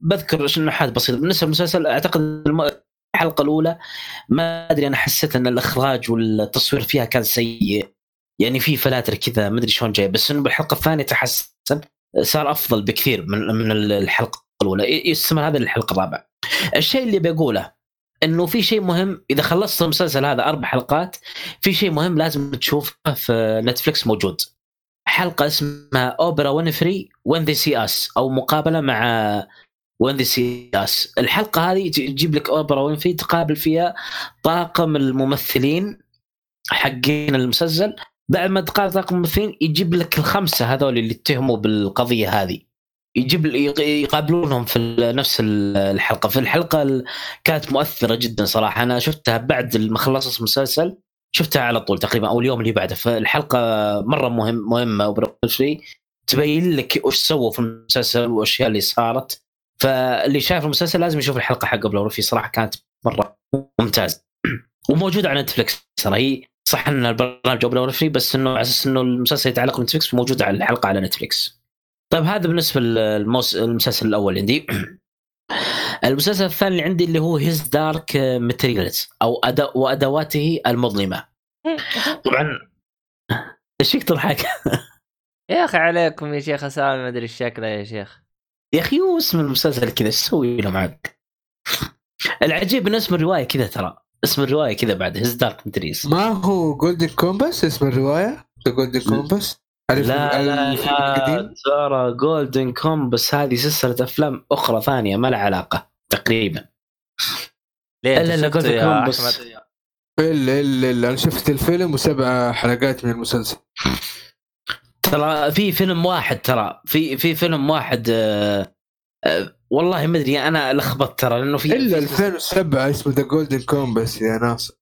بذكر شنحات بسيطه بالنسبة للمسلسل أعتقد الحلقة الأولى ما أدري أنا حسيت إن الإخراج والتصوير فيها كان سيء. يعني في فلاتر كذا ما أدري شلون جاي بس إنه بالحلقة الثانية تحسن صار أفضل بكثير من من الحلقة الاولى يستمر هذا للحلقه الرابعة. الشيء اللي بقوله إنه في شيء مهم إذا خلصت المسلسل هذا أربع حلقات في شيء مهم لازم تشوفه في نتفلكس موجود. حلقة اسمها أوبرا وينفري When They See Us أو مقابلة مع When They See Us الحلقة هذه تجيب لك أوبرا وينفري تقابل فيها طاقم الممثلين حقين المسلسل. بعد ما تقابل طاقم الممثلين يجيب لك الخمسة هذول اللي اتهموا بالقضية هذه. يجيب يقابلونهم في نفس الحلقة. في الحلقة ال- كانت مؤثرة جدا صراحة. أنا شفتها بعد ما خلصت المسلسل شفتها على طول تقريبا أو اليوم اللي بعده. فالحلقة مرة مهم مهمة وبرشي تبين لك وش سووا في المسلسل والاشياء اللي صارت. فاللي شايف المسلسل لازم يشوف الحلقة حق أوبرا وينفري صراحة كانت مرة ممتازه [clears throat] وموجودة على نتفلكس ترى. هي صح إن البرنامج أوبرا وينفري بس إنه على أساس إنه المسلسل يتعلق بنتفلكس موجود على الحلقة على نتفلكس طيب هذا بالنسبة للموس... المسلسل الأول عندي. [clears throat] المسلسل الثاني اللي عندي اللي هو His Dark Materials أو أدو... وأدواته المظلمة. [laughs] طبعا. إيش فيك تضحك؟ يا أخي عليكم يا شيخ سامي ما أدري إيش شكله يا شيخ. يا أخي هو اسم المسلسل كذا إيش أسوي له معك؟ العجيب ان اسم الرواية كذا ترى. اسم الرواية كذا بعد His Dark Materials ما هو Golden Compass اسم الرواية؟ The Golden Compass لا لا لا ترى Golden Compass هذه سلسلة أفلام أخرى ثانية ما لها علاقة تقريبا. ليه لا، لا، انت شفته قصدك يا Compass. أحمد؟ إلا إلا إلا. أنا شفت الفيلم وسبع حلقات من المسلسل. ترى في فيلم واحد ترى في في فيلم واحد آه آه والله ما أدري أنا لخبطت ترى لأنه في إلا في- 2007 اسمه The Golden Compass يا ناصر.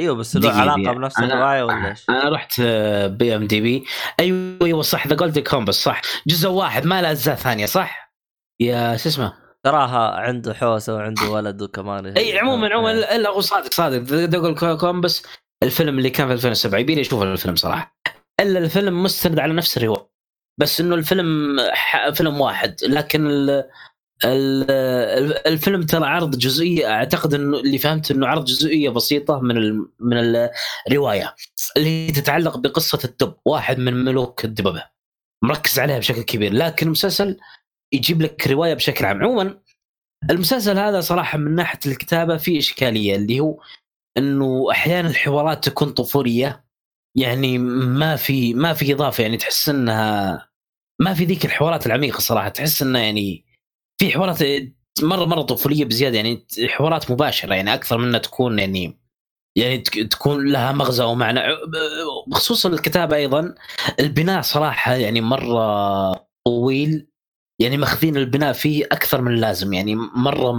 إيوه بس له علاقة دقيقة. بنفس الرواية ولا إيش؟ أنا رحت IMDb أيوه أيوه صح The Golden Compass صح جزء واحد ما له أجزاء ثانية صح؟ يا شو اسمه؟ تراها عنده حوسة وعنده ولد وكمان إي عموما عموما لا هو صادق صادق The Golden Compass الفيلم اللي كان في 2007 يبيني أشوف الفيلم صراحة إلا الفيلم مستند على نفس الرواية بس إنه الفيلم ح- فيلم واحد لكن ال الفيلم ترى عرض جزئية أعتقد إنه اللي فهمت إنه عرض جزئية بسيطة من من الرواية اللي تتعلق بقصة الدب واحد من ملوك الدببة مركز عليها بشكل كبير لكن المسلسل يجيب لك رواية بشكل عام. عموما المسلسل هذا صراحة من ناحية الكتابة في إشكالية اللي هو إنه أحيانا الحوارات تكون طفولية يعني ما في ما في إضافة يعني تحس انها ما في ذيك الحوارات العميقة صراحة تحس انه يعني في حوارات مره مرة طفولية بزيادة يعني حوارات مباشرة يعني أكثر منها تكون يعني يعني تك- تكون لها مغزى ومعنى. بخصوص الكتابة أيضا البناء صراحة يعني مرة طويل يعني ماخذين البناء فيه أكثر من اللازم يعني مرة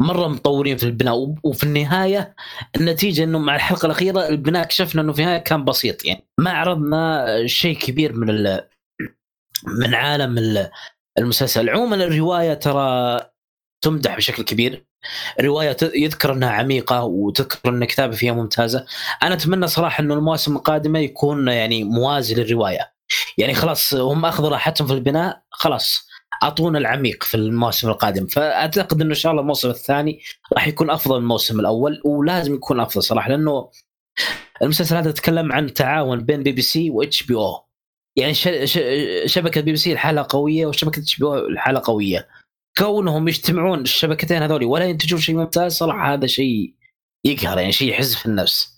مرة مطورين في البناء. وفي النهاية النتيجة إنه مع الحلقة الأخيرة البناء اكتشفنا إنه في النهاية كان بسيط يعني ما عرضنا شيء كبير من ال- من عالم ال- المسلسل. عموما الرواية ترى تمدح بشكل كبير. الروايه ت- يذكر أنها عميقة وتذكر أن الكتابة فيها ممتازة. أنا أتمنى صراحة انه المواسم القادمة يكون يعني موازي للرواية. يعني خلاص هم أخذوا راحتهم في البناء خلاص أعطونا العميق في الموسم القادم. فأعتقد إنه إن شاء الله الموسم الثاني راح يكون أفضل من الموسم الأول ولازم يكون أفضل صراحة لأنه المسلسل هذا يتكلم عن تعاون بين BBC و HBO يعني. شبكة بي بي سي الحالة قوية وشبكة HBO لحالها قوية كونهم يجتمعون الشبكتين هذولي ولا ينتجون شيء ممتاز صراحة هذا شيء يقهر يعني شيء يحز في النفس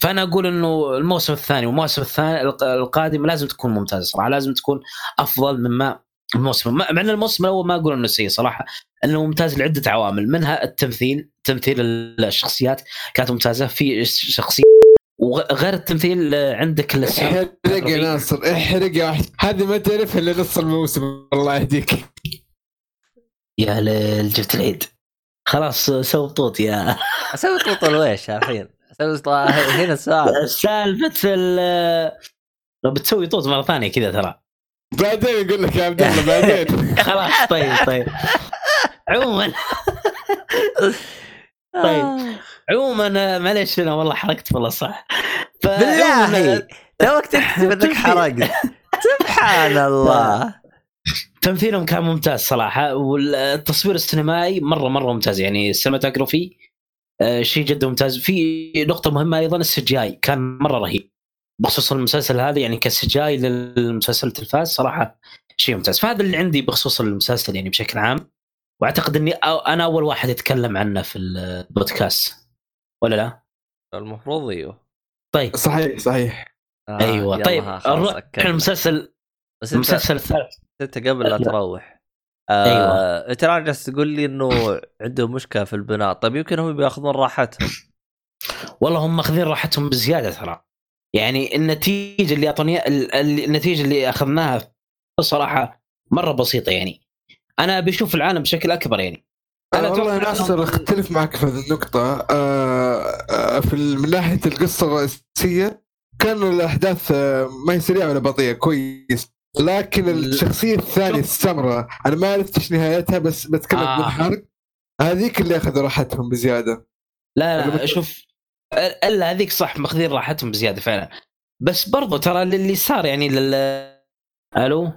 فأنا أقول إنه الموسم الثاني والموسم الثاني القادم لازم تكون ممتازة صراحة لازم تكون أفضل مما الموسم مع إن الموسم الأول ما أقول إنه سيء صراحة إنه ممتاز لعدة عوامل منها التمثيل تمثيل الشخصيات كانت ممتازة في شخصية وغير التمثيل عندك احرق يا ناصر احرق يا هذه ما تعرفها إلا نص الموسم الله يهديك. يا ليل جبت العيد. خلاص سوي طوط يا. أسوي طوط الويش الحين أسوي هنا السؤال. سالفة لو بتسوي طوط مرة ثانية كذا ترى. بعدين يقول لك يا عبد الله بعدين. [laughs] خلاص طيب طيب. عموما. طيب. عموما معليش أنا والله حركت والله صح. بالله. توك تكتب انك حرقت سبحان [laughs] الله. تمثيلهم كان ممتاز صراحة والتصوير السينمائي مرة مرة ممتاز. يعني السينماتوجرافي آه، شيء جدا ممتاز. في نقطة مهمة أيضا السجاي كان مرة رهيب. بخصوص المسلسل هذا يعني كسجاي للمسلسل التلفاز صراحة شيء ممتاز. فهذا اللي عندي بخصوص المسلسل يعني بشكل عام. وأعتقد إني أنا أول واحد يتكلم عنه في البودكاست. ولا لا؟ المفروض أيوه. طيب. صحيح صحيح. آه أيوه طيب. نروح المسلسل بس المسلسل الثالث. أنت قبل لا تروح. آه أيوه انت جالس تقول لي إنه عندهم مشكلة في البناء. طيب يمكن هم بيأخذون راحتهم. والله هم ماخذين راحتهم بزيادة ترى. يعني النتيجة اللي أعطوني النتيجة اللي أخذناها بصراحه مرة بسيطة يعني. أنا بشوف العالم بشكل أكبر يعني. أنا والله ناصر أختلف معك في هذه النقطة. آه آه في من ناحية القصة الرئيسية كان الأحداث آه ما هي سريعة ولا بطيئة كويس. لكن الشخصية الثانية السمراء أنا ما عرفت إيش نهايتها بس بتكلم آه. من حرق هذيك اللي اخذوا راحتهم بزيادة. لا لا شوف الا هذيك صح ماخذين راحتهم بزيادة فعلا. بس برضو ترى اللي صار يعني لل ألو؟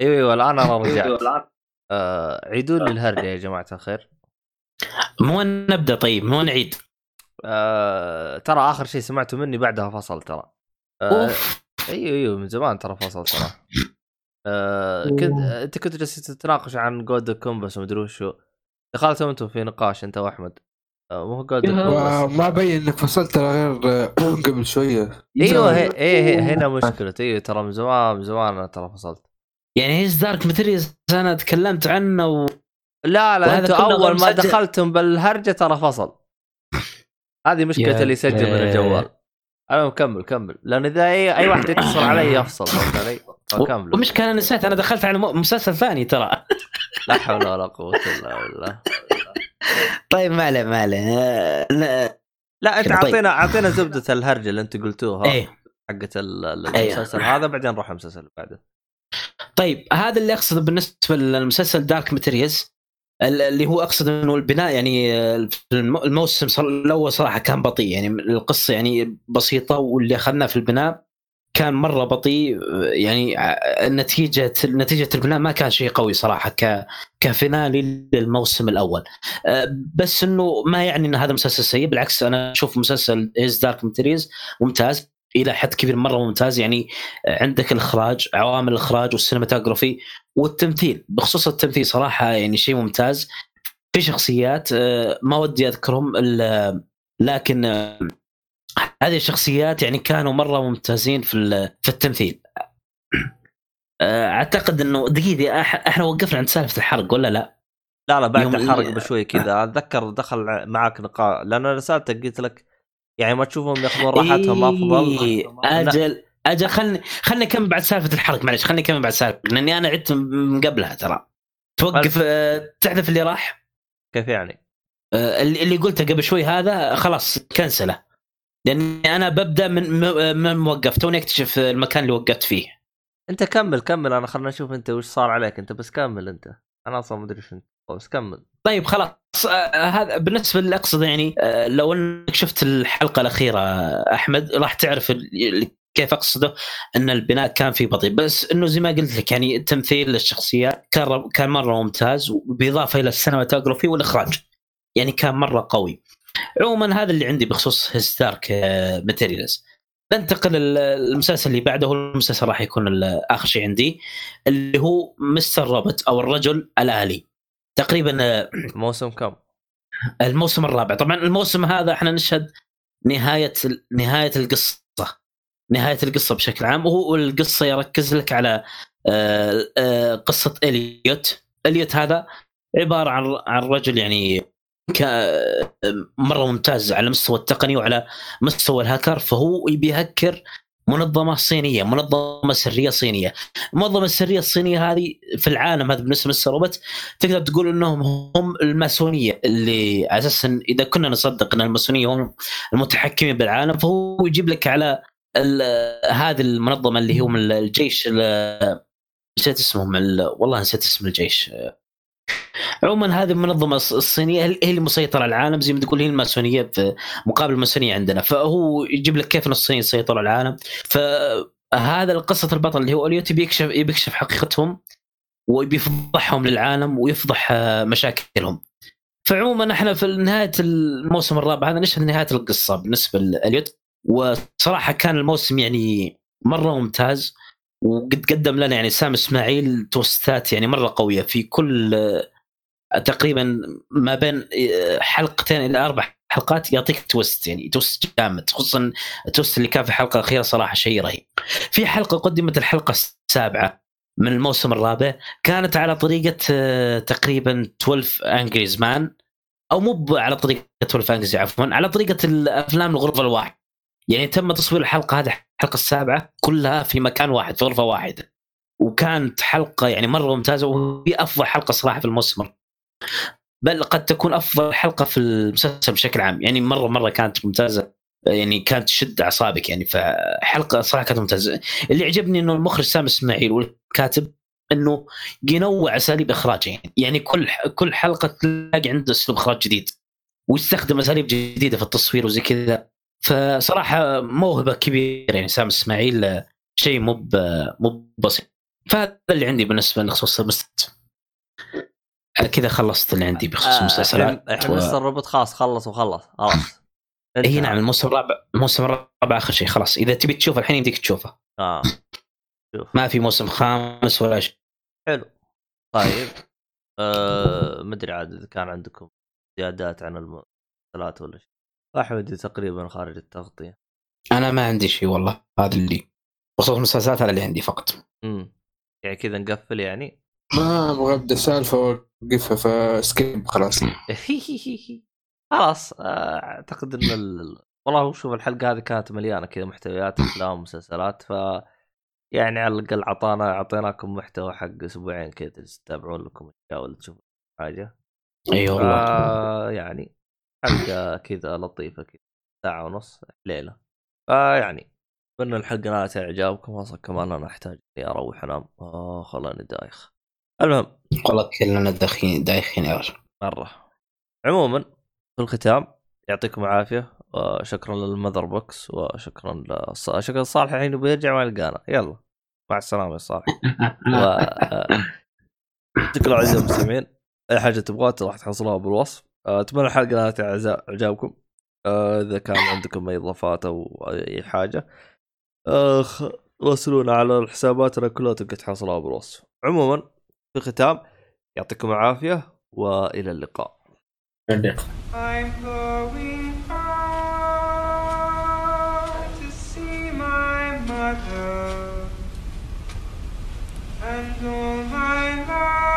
أيوه أيوه الآن أنا رجعت. آه عيدوا لي الهرجه يا جماعة الخير. من وين نبدأ طيب من وين نعيد؟ آه ترى آخر شيء سمعته مني بعدها فصل ترى. آه أيوه أيوه من زمان ترى فصل ترى. آه كنت أنت كنت جالس تتناقش عن Golden Compass ومدري وشو دخلتوا أنتم في نقاش أنت وأحمد. آه، مو جود ما بين إنك فصلت ترى غير قبل شوية. أيوه هي, هي هنا مشكلة. أيوه ترى من زمان من زمان ترى فصلت. يعني His Dark ماتيريالز أنا تكلمت عنه و... لا لا أنتم أول ما دخلتم بالهرجة ترى فصل. [laughs] هذه مشكلة اللي يسجل من الجوال. أنا كمل كمل. لأن إذا اي أي واحد [coughs] يتصل علي يفصل علي؟ كمل ومشكلة أنا نسيت أنا دخلت على مسلسل ثاني ترى. لا حول ولا قوة إلا بالله. [laughs] طيب ما عليه ما عليه. لا, لا أنت اعطينا طيب. اعطينا زبدة الهرجة اللي أنت قلتوها إيه. حقت المسلسل أيه. هذا بعدين نروح المسلسل اللي بعده. طيب هذا اللي أقصده بالنسبة للمسلسل Dark Materials اللي هو اقصد إنه البناء يعني الموسم الأول صراحة كان بطيء يعني القصة يعني بسيطة واللي أخذناه في البناء كان مرة بطيء يعني نتيجه نتيجة البناء ما كان شيء قوي صراحة ك ك finale للموسم الأول. بس إنه ما يعني إن هذا مسلسل سيء بالعكس أنا أشوف مسلسل His Dark Materials ممتاز. إلى حد كبير مرة ممتاز. يعني عندك الإخراج عوامل الإخراج والسينماتوجرافي والتمثيل. بخصوص التمثيل صراحة يعني شيء ممتاز. في شخصيات آه، ما ودي أذكرهم لكن آه، هذه الشخصيات يعني كانوا مرة ممتازين في في التمثيل. [clears throat] آه، أعتقد إنه دقيقة إحنا وقفنا عند سالفة الحرق ولا لا؟ لا لا بعد الحرق بشوي كذا. [laughs] أتذكر دخل معك نقاش لأن أنا سألتك قلت لك يعني ما تشوفهم ياخذون راحتهم أفضل؟ إيه أجل أجل خلني خلني أكمل بعد سالفة الحرق معلش خلني أكمل بعد سالفة لأني أنا عدت من قبلها ترى. توقف أه تحذف اللي راح؟ كيف يعني؟ أه اللي قلته قبل شوي هذا خلاص كنسله. لأني أنا ببدأ من من موقف توني أكتشف المكان اللي وقفت فيه. أنت كمل كمل أنا خلنا نشوف أنت وش صار عليك أنت بس كمل أنت. أنا أصلا ما أدري انت بس كمل. طيب خلاص. آه، هذا بالنسبة اللي اقصد يعني آه، لو إنك شفت الحلقة الأخيرة أحمد راح تعرف كيف أقصده؟ إن البناء كان فيه بطيء. بس إنه زي ما قلت لك يعني التمثيل للشخصيات كان كان مرة ممتاز بالاضافه إلى ال cinematography والإخراج. يعني كان مرة قوي. عموما هذا اللي عندي بخصوص His Dark Materials ننتقل المسلسل اللي بعده. المسلسل راح يكون آخر شيء عندي اللي هو Mr. Robot أو الرجل الآلي. تقريبا آه، موسم كم؟ الموسم الرابع. طبعا الموسم هذا إحنا نشهد نهاية نهاية القصة. نهاية القصة بشكل عام. وهو القصة يركز لك على آه، آه، قصة إليوت. إليوت هذا عبارة عن عن رجل يعني مرة ممتاز على مستوى التقني وعلى مستوى الهاكر فهو يبي يهكر منظمة صينية منظمة سرية صينية. المنظمة السرية الصينية هذه في العالم هذا بالنسبة للسروبت تقدر تقول إنهم هم الماسونية اللي على أساس إذا كنا نصدق إن الماسونية هم المتحكمين بالعالم فهو يجيب لك على هذه المنظمة اللي هم الجيش نسيت اسمهم والله نسيت اسم الجيش. عموما هذه المنظمة الصينية هي اللي مسيطرة على العالم زي ما تقول هي الماسونية في مقابل الماسونية عندنا. فهو يجيب لك كيف إن الصين سيطروا على العالم. فهذا القصة البطل اللي هو اليوتي بيكشف بيكشف حقيقتهم وبيفضحهم للعالم ويفضح مشاكلهم. فعموما إحنا في نهاية الموسم الرابع هذا نشهد نهاية القصة بالنسبة لليوت وصراحة كان الموسم يعني مرة ممتاز وقد قدم لنا يعني سام إسماعيل توستات يعني مرة قوية في كل تقريبا ما بين حلقتين إلى أربع حلقات يعطيك تويست يعني تويست جامد خصوصا ال twist اللي كان في الحلقة الأخيرة صراحة شيء رهيب. في حلقة قدمت الحلقة السابعة من الموسم الرابع كانت على طريقة آه، تقريبا 12 Angry Men أو مو على طريقة 12 Angry عفوا على طريقة الأفلام الغرفة الواحد. يعني تم تصوير الحلقة هذه الحلقة السابعة كلها في مكان واحد في غرفة واحدة. وكانت حلقة يعني مرة ممتازة وهي أفضل حلقة صراحة في الموسم بل قد تكون أفضل حلقة في المسلسل بشكل عام. يعني مرة مرة كانت ممتازة يعني كانت تشد أعصابك يعني فحلقة صراحة كانت ممتازة. اللي عجبني إنه المخرج سام إسماعيل والكاتب إنه ينوع أساليب إخراجه. يعني, يعني كل كل حلقة تلاقي عنده أسلوب إخراج جديد ويستخدم أساليب جديدة في التصوير وزي كذا. فصراحة موهبة كبيرة يعني سام إسماعيل شيء مو مو بسيط. فهذا اللي عندي بالنسبة لخصوص المسلسل كذا خلصت اللي عندي بخصوص آه المسلسلات الحين و... الروبوت خلاص خلص وخلص خلاص. [laughs] إي نعم الموسم الرابع الموسم الرابع آخر شيء خلاص. إذا تبي تشوفه الحين يمديك تشوفه. آه. شوف. ما في موسم خامس ولا شيء. حلو. طيب. [laughs] آه أدري عاد إذا كان عندكم زيادات عن المسلسلات ولا شيء. احمد تقريبا خارج التغطية. أنا ما عندي شيء والله هذا اللي بخصوص المسلسلات هذا اللي عندي فقط. امم يعني كذا نقفل يعني. ما أبغى أبدأ سالفة وأوقفها فسكيب خلاص. [laughs] خلاص أعتقد إن ال... [laughs] والله شوف الحلقة هذه كانت مليانة كذا محتويات أفلام ومسلسلات ف يعني على الأقل أعطانا أعطيناكم محتوى حق أسبوعين كذا تتابعون لكم أشياء ولا تشوفون حاجة. أي والله. يعني حلقة كذا لطيفة كذا ساعة ونص ليلة. فيعني أتمنى الحلقة نالت اعجابكم أصلا كمان أنا أحتاج إني أروح أنام. اخ والله اني دايخ. المهم. والله كلنا دايخين دايخين يا رجل. مرة. عموما في الختام يعطيكم العافية وشكرا للمذر بوكس وشكرا لص... شكرا لصالح الحين بيرجع ما يلقانا يلا مع السلامة يا صالح. [laughs] و... شكرا اعزائي المستمعين. أي حاجة تبغاها راح تحصلوها بالوصف. أتمنى الحلقة نالت إعجابكم. إذا كان عندكم أي إضافات أو أي حاجة راسلونا على حساباتنا كلها تقدر تحصلها بالوصف. عموما في الختام يعطيكم العافية وإلى اللقاء. And all my loved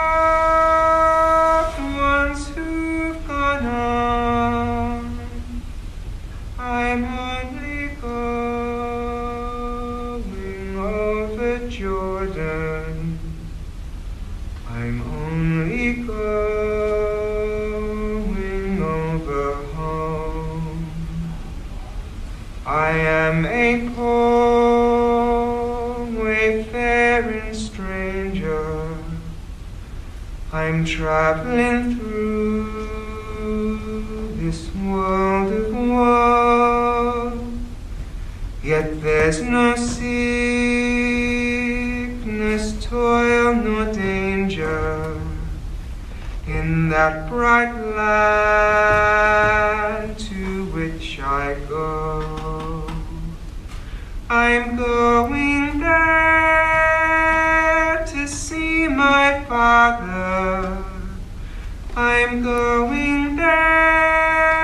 traveling through this world of woe, yet there's no sickness, toil, nor danger in that bright land to which I go. I'm going there to see my father. I'm going down.